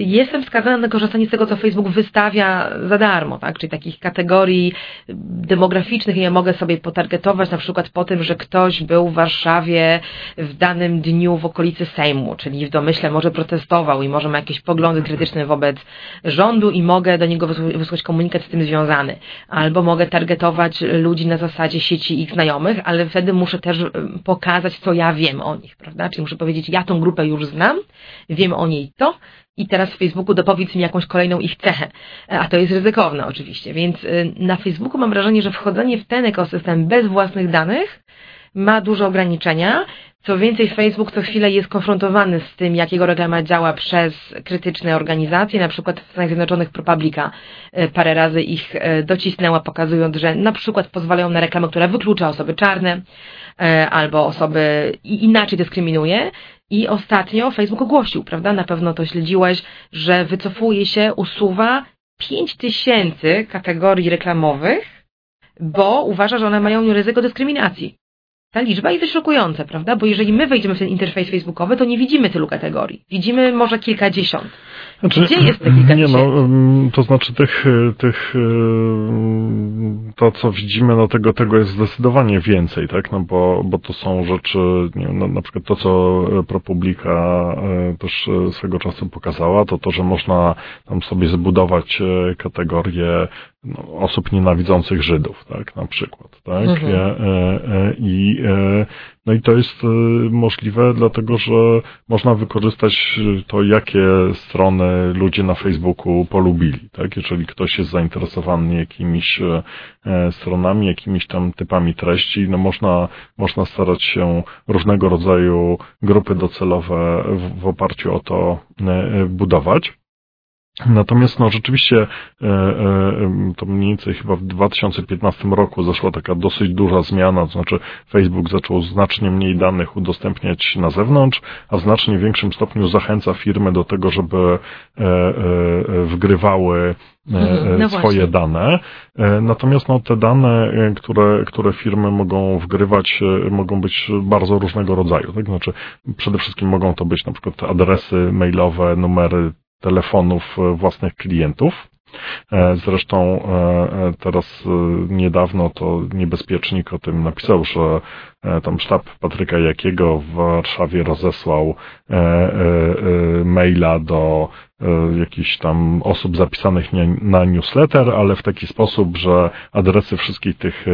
jestem skazana na korzystanie z tego, co Facebook wystawia za darmo, tak? Czyli takich kategorii demograficznych ja mogę sobie potargetować na przykład po tym, że ktoś był w Warszawie w danym dniu w okolicy Sejmu, czyli w domyśle może protestował i może ma jakieś poglądy krytyczne wobec rządu i mogę do niego wysłać komunikat z tym związany. Albo mogę targetować ludzi na zasadzie sieci ich znajomych, ale wtedy muszę też pokazać, co ja wiem o nich, prawda? Czyli muszę powiedzieć, ja tą grupę już znam, wiem o niej to, i teraz w Facebooku dopowiedz mi jakąś kolejną ich cechę. A to jest ryzykowne oczywiście, więc y, na Facebooku mam wrażenie, że wchodzenie w ten ekosystem bez własnych danych ma duże ograniczenia. Co więcej, Facebook co chwilę jest konfrontowany z tym, jakiego reklama działa przez krytyczne organizacje. Na przykład w Stanach Zjednoczonych ProPublica y, parę razy ich docisnęła, pokazując, że na przykład pozwalają na reklamę, która wyklucza osoby czarne albo osoby inaczej dyskryminuje. I ostatnio Facebook ogłosił, prawda, na pewno to śledziłeś, że wycofuje się, usuwa 5 tysięcy kategorii reklamowych, bo uważa, że one mają ryzyko dyskryminacji. Ta liczba jest szokująca, prawda? Bo jeżeli my wejdziemy w ten interfejs facebookowy, to nie widzimy tylu kategorii. Widzimy może kilkadziesiąt. Znaczy, Gdzie jest te kilka Nie no, to znaczy tych, tych, y, to co widzimy, no tego, tego jest zdecydowanie więcej, tak? No bo, bo to są rzeczy, nie wiem, no, na przykład to, co ProPublica y, też swego czasu pokazała, to to, że można tam sobie zbudować kategorię no, osób nienawidzących Żydów, tak, na przykład, tak, mhm. E, e, i, e, no i to jest możliwe, dlatego, że można wykorzystać to, jakie strony ludzie na Facebooku polubili, tak, jeżeli ktoś jest zainteresowany jakimiś stronami, jakimiś tam typami treści, no można, można starać się różnego rodzaju grupy docelowe w, w oparciu o to budować. Natomiast no rzeczywiście e, e, to mniej więcej chyba w 2015 roku zaszła taka dosyć duża zmiana, to znaczy Facebook zaczął znacznie mniej danych udostępniać na zewnątrz, a w znacznie większym stopniu zachęca firmy do tego, żeby e, wgrywały mhm, no swoje dane. Natomiast no, te dane, które, które firmy mogą wgrywać, mogą być bardzo różnego rodzaju. Tak? Znaczy, przede wszystkim mogą to być na przykład adresy mailowe, numery telefonów e, własnych klientów. E, zresztą e, teraz niedawno to niebezpiecznik o tym napisał, że tam sztab Patryka Jakiego w Warszawie rozesłał maila do jakichś tam osób zapisanych na newsletter, ale w taki sposób, że adresy wszystkich tych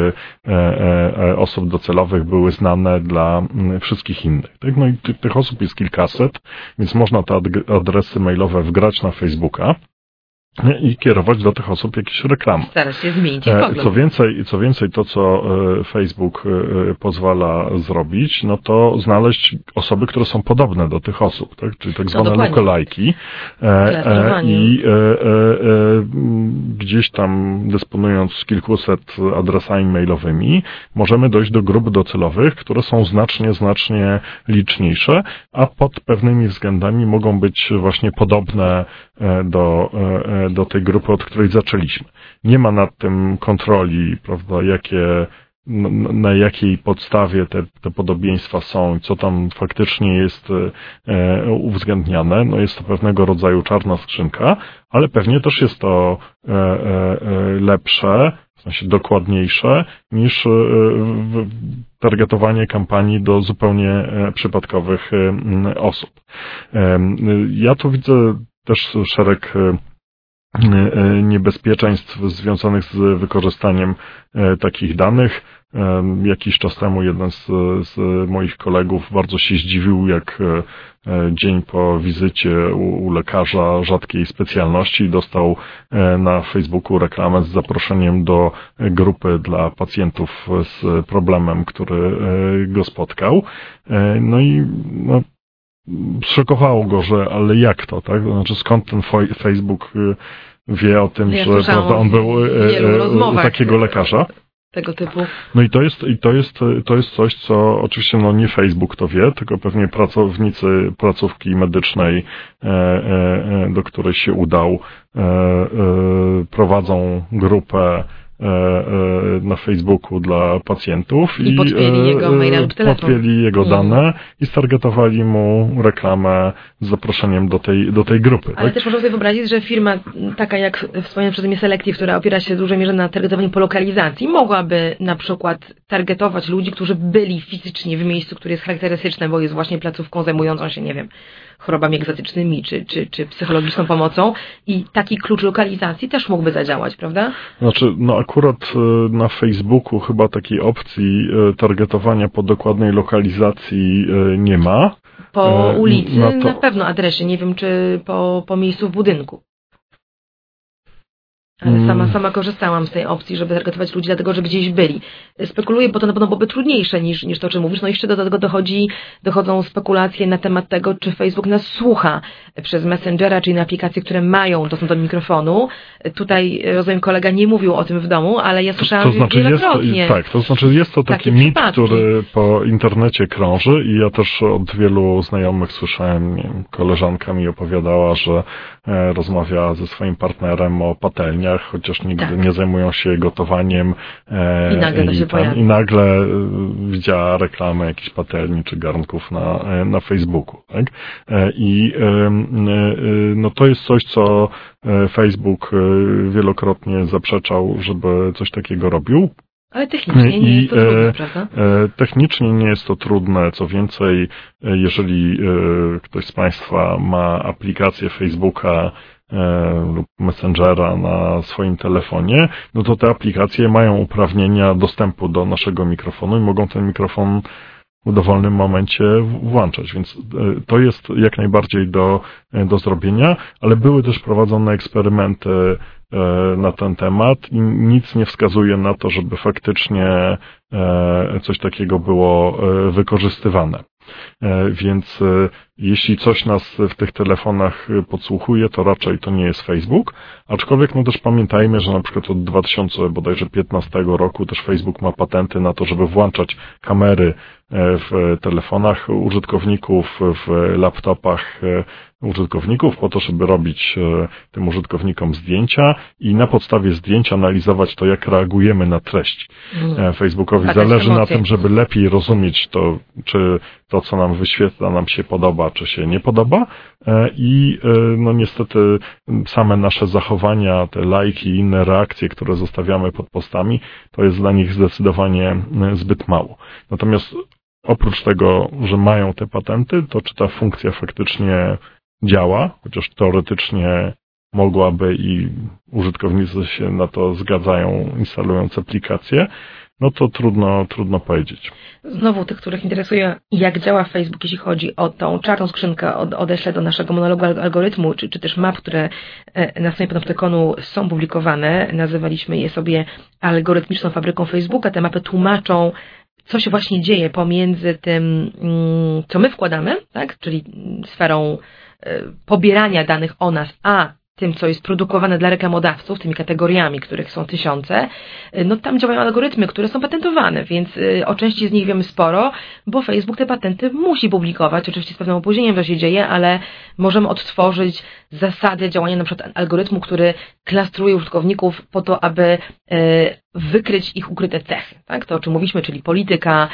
osób docelowych były znane dla wszystkich innych. Tak? No i tych osób jest kilkaset, więc można te adresy mailowe wgrać na Facebooka i kierować do tych osób jakieś reklamy. Starać się zmienić e, co więcej, co więcej, to co e, Facebook e, pozwala zrobić, no to znaleźć osoby, które są podobne do tych osób, tak? czyli tak no, zwane no, lookalike'i i gdzieś tam dysponując kilkuset adresami mailowymi, możemy dojść do grup docelowych, które są znacznie, znacznie liczniejsze, a pod pewnymi względami mogą być właśnie podobne do do tej grupy, od której zaczęliśmy. Nie ma nad tym kontroli, prawda, jakie, na jakiej podstawie te, te podobieństwa są i co tam faktycznie jest e, uwzględniane. No jest to pewnego rodzaju czarna skrzynka, ale pewnie też jest to e, e, lepsze, w sensie dokładniejsze niż targetowanie kampanii do zupełnie przypadkowych osób. Ja tu widzę też szereg niebezpieczeństw związanych z wykorzystaniem e, takich danych. Jakiś czas temu jeden z, z, moich kolegów bardzo się zdziwił, jak dzień po wizycie u, u, lekarza rzadkiej specjalności dostał na Facebooku reklamę z zaproszeniem do grupy dla pacjentów z problemem, który go spotkał. No i no, Zszokowało go, że ale jak to, tak? Znaczy skąd ten Facebook y, wie o tym, ja że prawda, on był y, y, takiego lekarza? Tego typu. No i to jest, i to jest, to jest coś, co oczywiście no nie Facebook to wie, tylko pewnie pracownicy placówki medycznej, e, e, e do której się udał, e, e, prowadzą grupę na Facebooku dla pacjentów i, i podpięli e, jego maila lub telefon. Podpięli jego mhm. dane i stargetowali mu reklamę z zaproszeniem do tej, do tej grupy. Ale tak? też można sobie wyobrazić, że firma taka jak wspomniana przeze mnie Selective, która opiera się w dużej mierze na targetowaniu po lokalizacji, mogłaby na przykład targetować ludzi, którzy byli fizycznie w miejscu, które jest charakterystyczne, bo jest właśnie placówką zajmującą się, nie wiem, chorobami egzotycznymi czy, czy, czy psychologiczną pomocą i taki klucz lokalizacji też mógłby zadziałać, prawda? Znaczy, no akurat e, na Facebooku chyba takiej opcji e, targetowania po dokładnej lokalizacji e, nie ma. Po ulicy no to... na pewno adresie, nie wiem czy po, po miejscu w budynku. Sama, mm. sama korzystałam z tej opcji, żeby targetować ludzi, dlatego że gdzieś byli. Spekuluję, bo to na pewno byłoby trudniejsze niż, niż to, o czym mówisz. No i jeszcze do tego dochodzi, dochodzą spekulacje na temat tego, czy Facebook nas słucha przez Messengera, czyli na aplikacje, które mają dostęp do mikrofonu. Tutaj, rozumiem, kolega nie mówił o tym w domu, ale ja słyszałam to, to znaczy wielokrotnie. Jest, tak, to znaczy jest to taki mit, przypadki. który po internecie krąży i ja też od wielu znajomych słyszałem, koleżanka mi opowiadała, że e, rozmawiała ze swoim partnerem o chociaż nigdy tak. nie zajmują się gotowaniem. E, I nagle, i, tam, i nagle e, widziała reklamę jakichś patelni czy garnków na, e, na Facebooku. Tak? I no to jest coś, co Facebook wielokrotnie zaprzeczał, żeby coś takiego robił. Ale technicznie nie jest to trudne, prawda? Technicznie nie jest to trudne. Co więcej, jeżeli ktoś z Państwa ma aplikację Facebooka E, lub Messengera na swoim telefonie, no to te aplikacje mają uprawnienia dostępu do naszego mikrofonu i mogą ten mikrofon w dowolnym momencie włączać, więc e, to jest jak najbardziej do, e, do zrobienia, ale były też prowadzone eksperymenty na ten temat i nic nie wskazuje na to, żeby faktycznie coś takiego było wykorzystywane. E, więc e, jeśli coś nas w tych telefonach podsłuchuje, to raczej to nie jest Facebook. Aczkolwiek no też pamiętajmy, że na przykład od 2015 roku też Facebook ma patenty na to, żeby włączać kamery e, w telefonach użytkowników, w laptopach użytkowników po to, żeby robić tym użytkownikom zdjęcia i na podstawie zdjęć analizować to, jak reagujemy na treść. Mm. Facebookowi zależy na tym, żeby lepiej rozumieć to, czy to, co nam wyświetla, nam się podoba, czy się nie podoba. E, i e, no niestety same nasze zachowania, te lajki i inne reakcje, które zostawiamy pod postami, to jest dla nich zdecydowanie zbyt mało. Natomiast oprócz tego, że mają te patenty, to czy ta funkcja faktycznie działa, chociaż teoretycznie mogłaby i użytkownicy się na to zgadzają, instalując aplikację, no to trudno, trudno powiedzieć. Znowu tych, których interesuje, jak działa Facebook, jeśli chodzi o tą czarną skrzynkę, odeślę do naszego monologu algorytmu, czy, czy też map, które e, na stronie Panoptykonu są publikowane. Nazywaliśmy je sobie algorytmiczną fabryką Facebooka. Te mapy tłumaczą, co się właśnie dzieje pomiędzy tym, mm, co my wkładamy, tak, czyli sferą e, pobierania danych o nas, a tym, co jest produkowane dla reklamodawców, tymi kategoriami, których są tysiące, y, no tam działają algorytmy, które są patentowane, więc y, o części z nich wiemy sporo, bo Facebook te patenty musi publikować, oczywiście z pewnym opóźnieniem to się dzieje, ale możemy odtworzyć zasady działania przykład algorytmu, który klastruje użytkowników po to, aby y, wykryć ich ukryte cechy. Tak? To, o czym mówiliśmy, czyli polityka,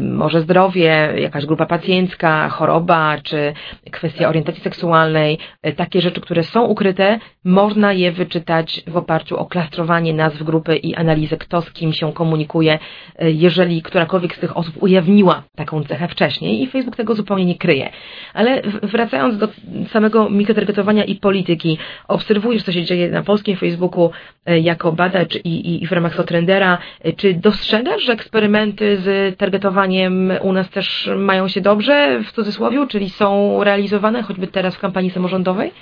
może zdrowie, jakaś grupa pacjencka, choroba, czy kwestia orientacji seksualnej, e, takie rzeczy, które są ukryte, można je wyczytać w oparciu o klastrowanie nazw grupy i analizę, kto z kim się komunikuje, e, jeżeli którakolwiek z tych osób ujawniła taką cechę wcześniej i Facebook tego zupełnie nie kryje. Ale wracając do samego mikrotargetowania i polityki, obserwujesz, co się dzieje na polskim Facebooku jako badacz i, i w ramach trendera. Czy dostrzegasz, że eksperymenty z targetowaniem u nas też mają się dobrze, w cudzysłowie, czyli są realizowane, choćby teraz w kampanii samorządowej?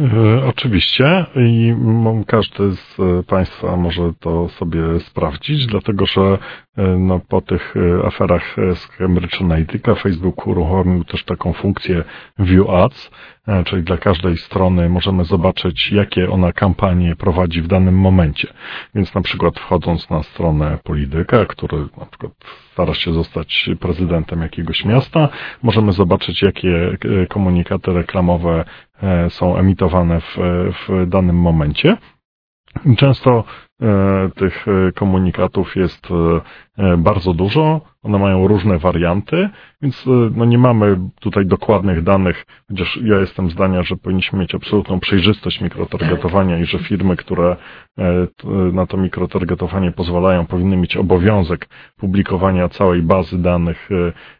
E, oczywiście i każdy z Państwa może to sobie sprawdzić, dlatego że e, no, po tych e, aferach z Cambridge Analytica Facebook uruchomił też taką funkcję View Ads, czyli dla każdej strony możemy zobaczyć, jakie ona kampanie prowadzi w danym momencie. Więc na przykład wchodząc na stronę polityka, który na przykład stara się zostać prezydentem jakiegoś miasta, możemy zobaczyć, jakie komunikaty reklamowe E, są emitowane w, w danym momencie. Często e, tych komunikatów jest e, bardzo dużo, one mają różne warianty, więc no nie mamy tutaj dokładnych danych, chociaż ja jestem zdania, że powinniśmy mieć absolutną przejrzystość mikrotargetowania i że firmy, które na to mikrotargetowanie pozwalają, powinny mieć obowiązek publikowania całej bazy danych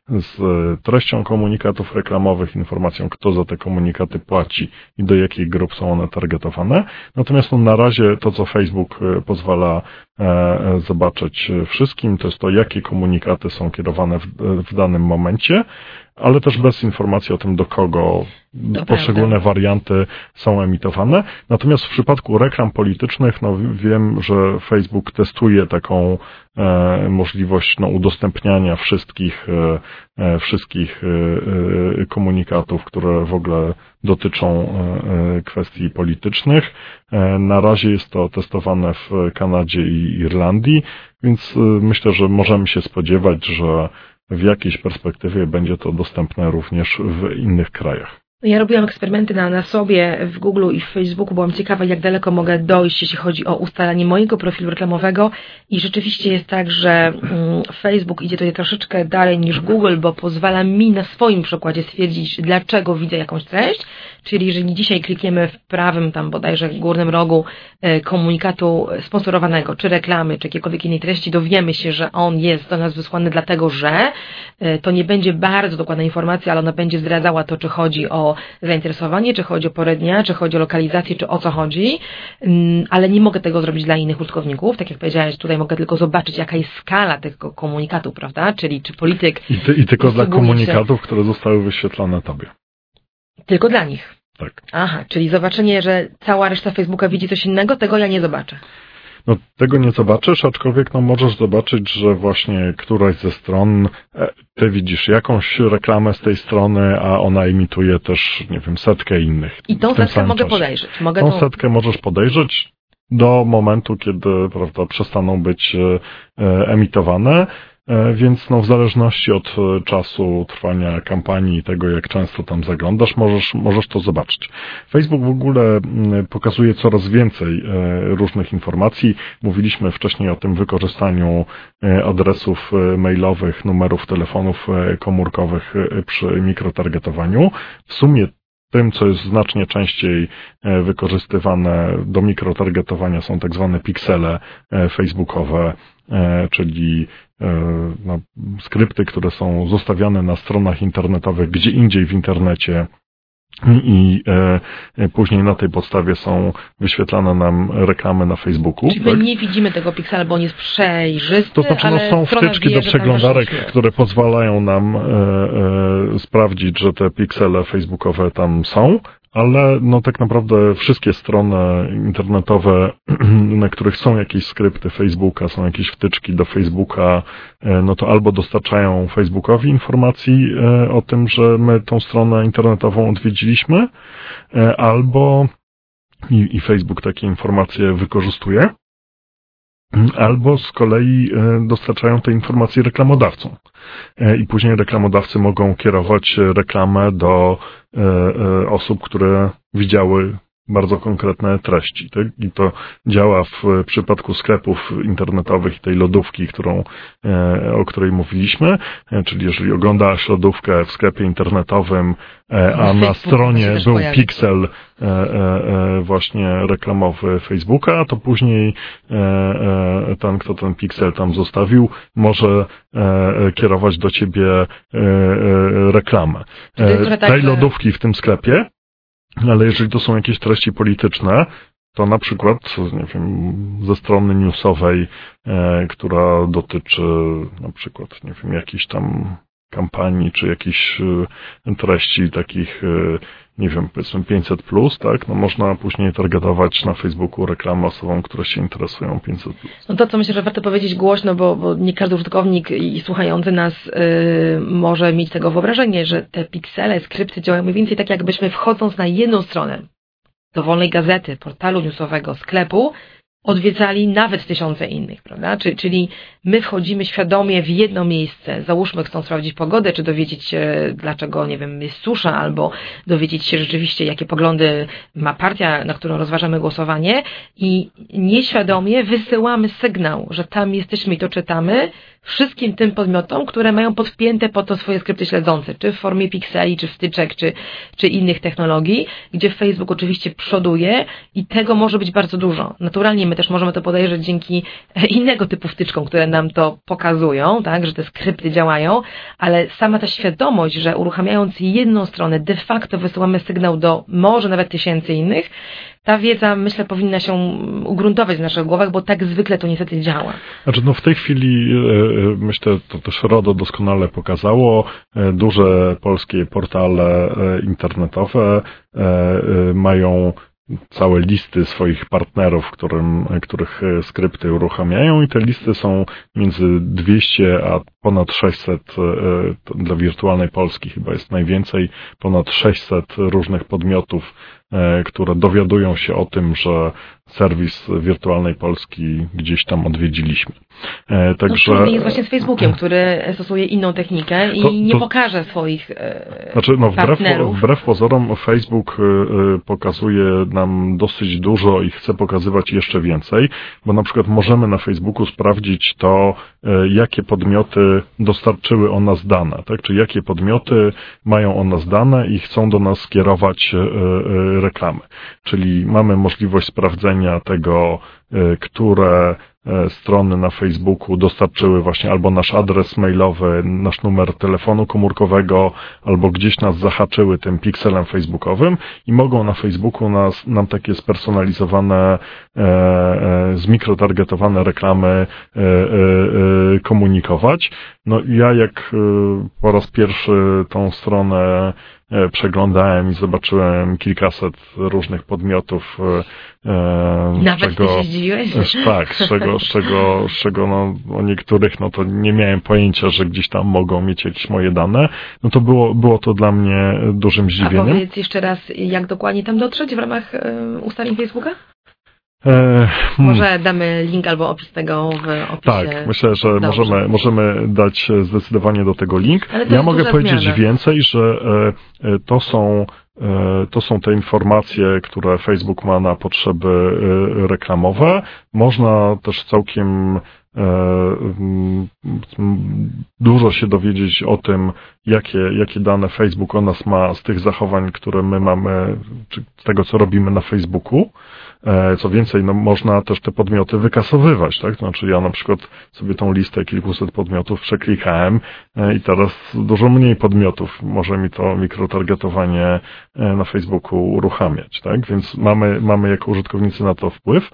z e, treścią komunikatów reklamowych, informacją, kto za te komunikaty płaci i do jakich grup są one targetowane. Natomiast no, na razie to, co Facebook e, pozwala e, zobaczyć wszystkim, to jest to, jakie komunikaty są kierowane w, w danym momencie, ale też bez informacji o tym, do kogo To poszczególne prawda. warianty są emitowane. Natomiast w przypadku reklam politycznych, no wiem, że Facebook testuje taką e, możliwość no, udostępniania wszystkich, e, e, wszystkich e, e, komunikatów, które w ogóle dotyczą e, kwestii politycznych. Na razie jest to testowane w Kanadzie i Irlandii, więc myślę, że możemy się spodziewać, że w jakiejś perspektywie będzie to dostępne również w innych krajach. Ja robiłam eksperymenty na, na sobie w Google i w Facebooku. Byłam ciekawa, jak daleko mogę dojść, jeśli chodzi o ustalanie mojego profilu reklamowego. I rzeczywiście jest tak, że mm, Facebook idzie tutaj troszeczkę dalej niż Google, bo pozwala mi na swoim przykładzie stwierdzić, dlaczego widzę jakąś treść. Czyli jeżeli dzisiaj klikniemy w prawym, tam bodajże górnym rogu e, komunikatu sponsorowanego, czy reklamy, czy jakiejkolwiek innej treści, dowiemy się, że on jest do nas wysłany dlatego, że e, to nie będzie bardzo dokładna informacja, ale ona będzie zdradzała to, czy chodzi o zainteresowanie, czy chodzi o porę dnia, czy chodzi o lokalizację, czy o co chodzi, Mm, ale nie mogę tego zrobić dla innych użytkowników. Tak jak powiedziałeś, tutaj mogę tylko zobaczyć, jaka jest skala tego komunikatu, prawda? Czyli czy polityk I, ty, i tylko dla Posługuje się- komunikatów, które zostały wyświetlone tobie. tylko dla nich. Tak. Aha, czyli zobaczenie, że cała reszta Facebooka widzi coś innego, tego ja nie zobaczę. No, tego nie zobaczysz, aczkolwiek no, możesz zobaczyć, że właśnie któraś ze stron, e, ty widzisz jakąś reklamę z tej strony, a ona imituje też, nie wiem, setkę innych. I tą setkę mogę czasie. podejrzeć. Mogę Tą tą... setkę możesz podejrzeć do momentu, kiedy prawda, przestaną być e, e, emitowane, więc no, w zależności od e, czasu trwania kampanii i tego, jak często tam zaglądasz, możesz, możesz to zobaczyć. Facebook w ogóle mm, pokazuje coraz więcej e, różnych informacji. Mówiliśmy wcześniej o tym wykorzystaniu e, adresów e, mailowych, numerów telefonów e, komórkowych e, przy mikrotargetowaniu. W sumie tym, co jest znacznie częściej e, wykorzystywane do mikrotargetowania są tak zwane piksele e, facebookowe, e, czyli no, skrypty, które są zostawiane na stronach internetowych gdzie indziej w internecie i e, później na tej podstawie są wyświetlane nam reklamy na Facebooku. Czyli my nie widzimy tego piksela, bo on jest przejrzysty, To znaczy, no, są wtyczki wie, do przeglądarek, które pozwalają nam e, e, sprawdzić, że te piksele facebookowe tam są, ale no tak naprawdę wszystkie strony internetowe, na których są jakieś skrypty Facebooka, są jakieś wtyczki do Facebooka, e, no to albo dostarczają Facebookowi informacji e, o tym, że my tą stronę internetową odwiedziliśmy, e, albo i, Facebook takie informacje wykorzystuje, albo z kolei dostarczają te informacje reklamodawcom. I później reklamodawcy mogą kierować reklamę do osób, które widziały bardzo konkretne treści. Tak? I to działa w przypadku sklepów internetowych i tej lodówki, którą, e, o której mówiliśmy. E, Czyli jeżeli oglądasz lodówkę w sklepie internetowym, e, a na stronie był pojawi. piksel e, e, e, właśnie reklamowy Facebooka, to później e, e, ten, kto ten piksel tam zostawił, może e, e, kierować do ciebie e, e, reklamę. E, tak, Tej że- lodówki w tym sklepie, ale jeżeli to są jakieś treści polityczne, to na przykład, nie wiem, ze strony newsowej, e, która dotyczy na przykład, nie wiem, jakiejś tam kampanii, czy jakichś e, treści takich, e, nie wiem, powiedzmy 500 plus, tak, no można później targetować na Facebooku reklamy osobom, które się interesują 500 plus. No to, co myślę, że warto powiedzieć głośno, bo, bo nie każdy użytkownik i słuchający nas yy, może mieć tego wyobrażenie, że te piksele, skrypty działają mniej więcej tak, jakbyśmy wchodząc na jedną stronę dowolnej gazety, portalu newsowego, sklepu, odwiedzali nawet tysiące innych, prawda? Czy, czyli my wchodzimy świadomie w jedno miejsce, załóżmy chcą sprawdzić pogodę, czy dowiedzieć się, dlaczego, nie wiem, jest susza, albo dowiedzieć się rzeczywiście, jakie poglądy ma partia, na którą rozważamy głosowanie i nieświadomie wysyłamy sygnał, że tam jesteśmy i to czytamy wszystkim tym podmiotom, które mają podpięte po to swoje skrypty śledzące, czy w formie pikseli, czy wtyczek, czy, czy innych technologii, gdzie Facebook oczywiście przoduje i tego może być bardzo dużo. Naturalnie my też możemy to podejrzeć dzięki innego typu wtyczkom, które nam to pokazują, tak, że te skrypty działają, ale sama ta świadomość, że uruchamiając jedną stronę de facto wysyłamy sygnał do może nawet tysięcy innych, ta wiedza, myślę, powinna się ugruntować w naszych głowach, bo tak zwykle to niestety działa. Znaczy, no w tej chwili e, myślę, to też RODO doskonale pokazało, duże polskie portale internetowe mają całe listy swoich partnerów, którym, których e, skrypty uruchamiają i te listy są między 200 a ponad 600 e, dla wirtualnej Polski chyba jest najwięcej, ponad 600 różnych podmiotów, e, które dowiadują się o tym, że serwis wirtualnej Polski gdzieś tam odwiedziliśmy. E, także... No, jest właśnie z Facebookiem, który stosuje inną technikę i to, to... nie pokaże swoich e, znaczy, no, wbrew, wbrew pozorom Facebook e, pokazuje nam dosyć dużo i chce pokazywać jeszcze więcej, bo na przykład możemy na Facebooku sprawdzić to, jakie podmioty dostarczyły o nas dane, tak? czy jakie podmioty mają o nas dane i chcą do nas skierować reklamy. Czyli mamy możliwość sprawdzenia tego, które E, strony na Facebooku dostarczyły właśnie albo nasz adres mailowy, nasz numer telefonu komórkowego, albo gdzieś nas zahaczyły tym pikselem facebookowym i mogą na Facebooku nas, nam takie spersonalizowane, e, e, zmikrotargetowane reklamy e, e, e komunikować. No ja jak po raz pierwszy tą stronę E, przeglądałem i zobaczyłem kilkaset różnych podmiotów. E, e, Nawet czego, się zdziwiłeś? Tak, z czego, z czego, z czego no, o niektórych no to nie miałem pojęcia, że gdzieś tam mogą mieć jakieś moje dane. No to było, było to dla mnie dużym zdziwieniem. A powiedz jeszcze raz, jak dokładnie tam dotrzeć w ramach ustawień Facebooka? E, hmm. Może damy link albo opis tego w opisie. Tak, myślę, że możemy, możemy dać zdecydowanie do tego link. Ja mogę powiedzieć zmiana. więcej, że e, e, to są to są te informacje, które Facebook ma na potrzeby reklamowe. Można też całkiem dużo się dowiedzieć o tym, jakie, jakie dane Facebook o nas ma z tych zachowań, które my mamy, czy z tego, co robimy na Facebooku. E, co więcej, no, można też te podmioty wykasowywać, tak? Znaczy ja na przykład sobie tą listę kilkuset podmiotów przeklikałem e, i teraz dużo mniej podmiotów może mi to mikrotargetowanie e, na Facebooku uruchamiać, tak? Więc mamy, mamy jako użytkownicy na to wpływ.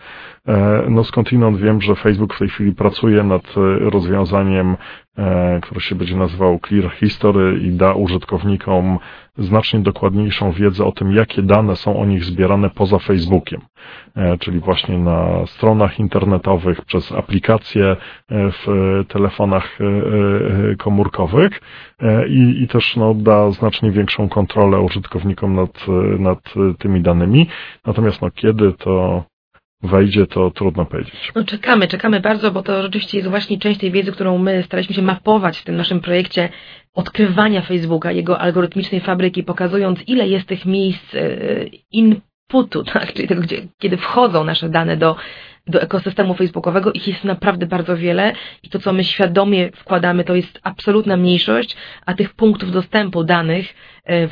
No skądinąd wiem, że Facebook w tej chwili pracuje nad rozwiązaniem E, który się będzie nazywał Clear History i da użytkownikom znacznie dokładniejszą wiedzę o tym, jakie dane są o nich zbierane poza Facebookiem, e, czyli właśnie na stronach internetowych, przez aplikacje e, w telefonach komórkowych i, i też no, da znacznie większą kontrolę użytkownikom nad, nad tymi danymi. Natomiast no, kiedy to wejdzie, to trudno powiedzieć. No czekamy, czekamy bardzo, bo to rzeczywiście jest właśnie część tej wiedzy, którą my staraliśmy się mapować w tym naszym projekcie odkrywania Facebooka, jego algorytmicznej fabryki, pokazując ile jest tych miejsc e, inputu, tak? czyli tego, gdzie, kiedy wchodzą nasze dane do do ekosystemu facebookowego. Ich jest naprawdę bardzo wiele i to, co my świadomie wkładamy, to jest absolutna mniejszość, a tych punktów dostępu danych,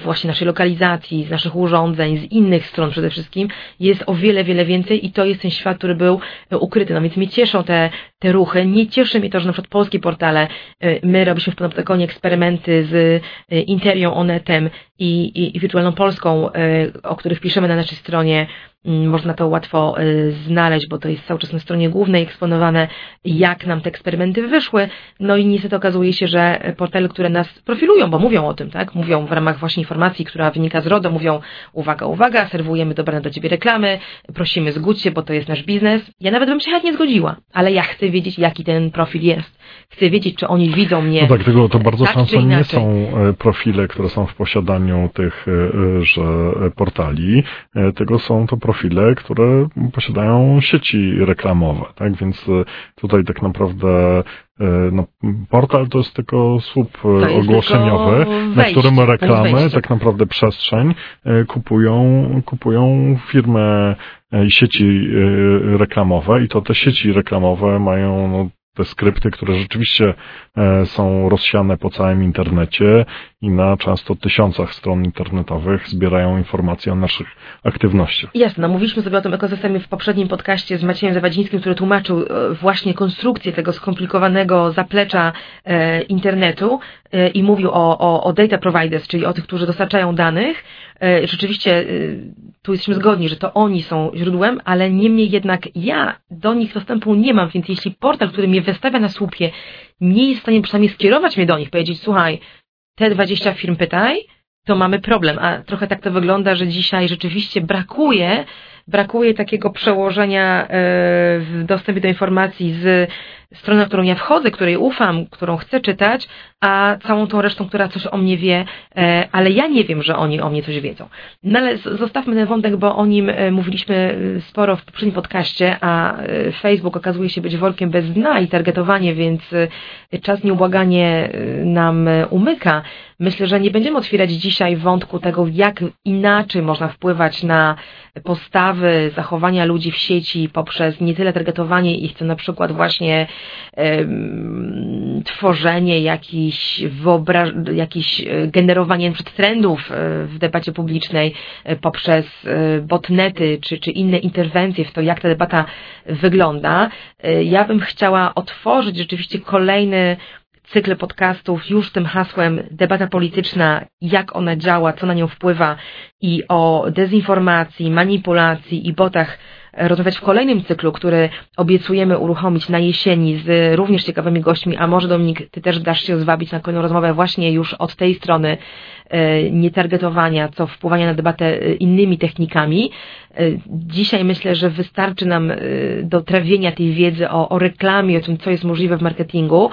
właśnie naszej lokalizacji, z naszych urządzeń, z innych stron przede wszystkim, jest o wiele, wiele więcej i to jest ten świat, który był e, ukryty. No więc mnie cieszą te, te ruchy. Nie cieszy mnie to, że na przykład polskie portale, e, my robiliśmy w Panoptykonie eksperymenty z Interią Onetem i, i, i Wirtualną Polską, o których piszemy na naszej stronie, Mm, można to łatwo znaleźć, bo to jest cały czas na stronie głównej eksponowane, jak nam te eksperymenty wyszły. No i niestety okazuje się, że portale, które nas profilują, bo mówią o tym, tak? Mówią w ramach właśnie informacji, która wynika z RODO, mówią uwaga, uwaga, serwujemy dobrane do Ciebie reklamy, prosimy zgódź się, bo to jest nasz biznes. Ja nawet bym się chętnie zgodziła, ale ja chcę wiedzieć, jaki ten profil jest. Chcę wiedzieć, czy oni widzą mnie. No tak, tego to bardzo tak, często nie są e, profile, które są w posiadaniu tych e, e, że portali, tego są to profile które posiadają sieci reklamowe, tak? Więc tutaj tak naprawdę no, portal to jest tylko słup e, ogłoszeniowy, na którym reklamy, tak naprawdę przestrzeń kupują, kupują firmy i sieci reklamowe i to te sieci reklamowe mają no, te skrypty, które rzeczywiście e, są rozsiane po całym internecie i na często tysiącach stron internetowych zbierają informacje o naszych aktywnościach. Jasne, no, mówiliśmy sobie o tym ekosystemie w poprzednim podcaście z Maciejem Zawadzińskim, który tłumaczył e, właśnie konstrukcję tego skomplikowanego zaplecza e, internetu i mówił o, o, o data providers, czyli o tych, którzy dostarczają danych. Rzeczywiście tu jesteśmy zgodni, że to oni są źródłem, ale niemniej jednak ja do nich dostępu nie mam, więc jeśli portal, który mnie wystawia na słupie, nie jest w stanie przynajmniej skierować mnie do nich, powiedzieć, słuchaj, te 20 firm pytaj, to mamy problem. A trochę tak to wygląda, że dzisiaj rzeczywiście brakuje brakuje takiego przełożenia e, w dostępie do informacji z strony, na którą ja wchodzę, której ufam, którą chcę czytać, a całą tą resztą, która coś o mnie wie, e, ale ja nie wiem, że oni o mnie coś wiedzą. No ale zostawmy ten wątek, bo o nim e, mówiliśmy sporo w poprzednim podcaście, a Facebook okazuje się być workiem bez dna i targetowanie, więc czas nieubłaganie nam umyka. Myślę, że nie będziemy otwierać dzisiaj wątku tego, jak inaczej można wpływać na postawy, zachowania ludzi w sieci poprzez nie tyle targetowanie ich, co na przykład właśnie tworzenie jakichś wyobraż- jakichś e, generowanie trendów e, w debacie publicznej e, poprzez botnety czy, czy inne interwencje w to, jak ta debata wygląda. Ja bym chciała otworzyć rzeczywiście kolejny cykl podcastów już tym hasłem debata polityczna, jak ona działa, co na nią wpływa i o dezinformacji, manipulacji i botach rozmawiać w kolejnym cyklu, który obiecujemy uruchomić na jesieni z również ciekawymi gośćmi, a może Dominik, Ty też dasz się zwabić na kolejną rozmowę właśnie już od tej strony e, nietargetowania, co wpływania na debatę e, innymi technikami. E, dzisiaj myślę, że wystarczy nam do trawienia tej wiedzy o, o reklamie, o tym, co jest możliwe w marketingu.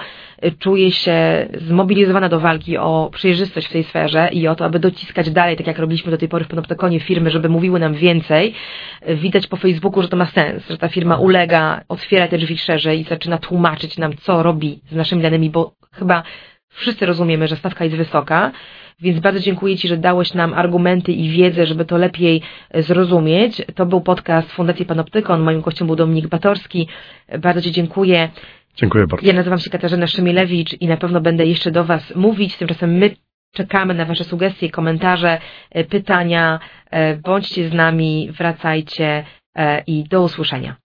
Czuję się zmobilizowana do walki o przejrzystość w tej sferze i o to, aby dociskać dalej, tak jak robiliśmy do tej pory w Panoptykonie firmy, żeby mówiły nam więcej. Widać po Facebooku, że to ma sens, że ta firma ulega, otwiera te drzwi szerzej i zaczyna tłumaczyć nam, co robi z naszymi danymi, bo chyba wszyscy rozumiemy, że stawka jest wysoka, więc bardzo dziękuję Ci, że dałeś nam argumenty i wiedzę, żeby to lepiej zrozumieć. To był podcast Fundacji Panoptykon. Moim gościem był Dominik Batorski. Bardzo Ci dziękuję. Dziękuję bardzo. Ja nazywam się Katarzyna Szymilewicz i na pewno będę jeszcze do Was mówić. Tymczasem my czekamy na Wasze sugestie, komentarze, pytania. Bądźcie z nami, wracajcie e, i do usłyszenia.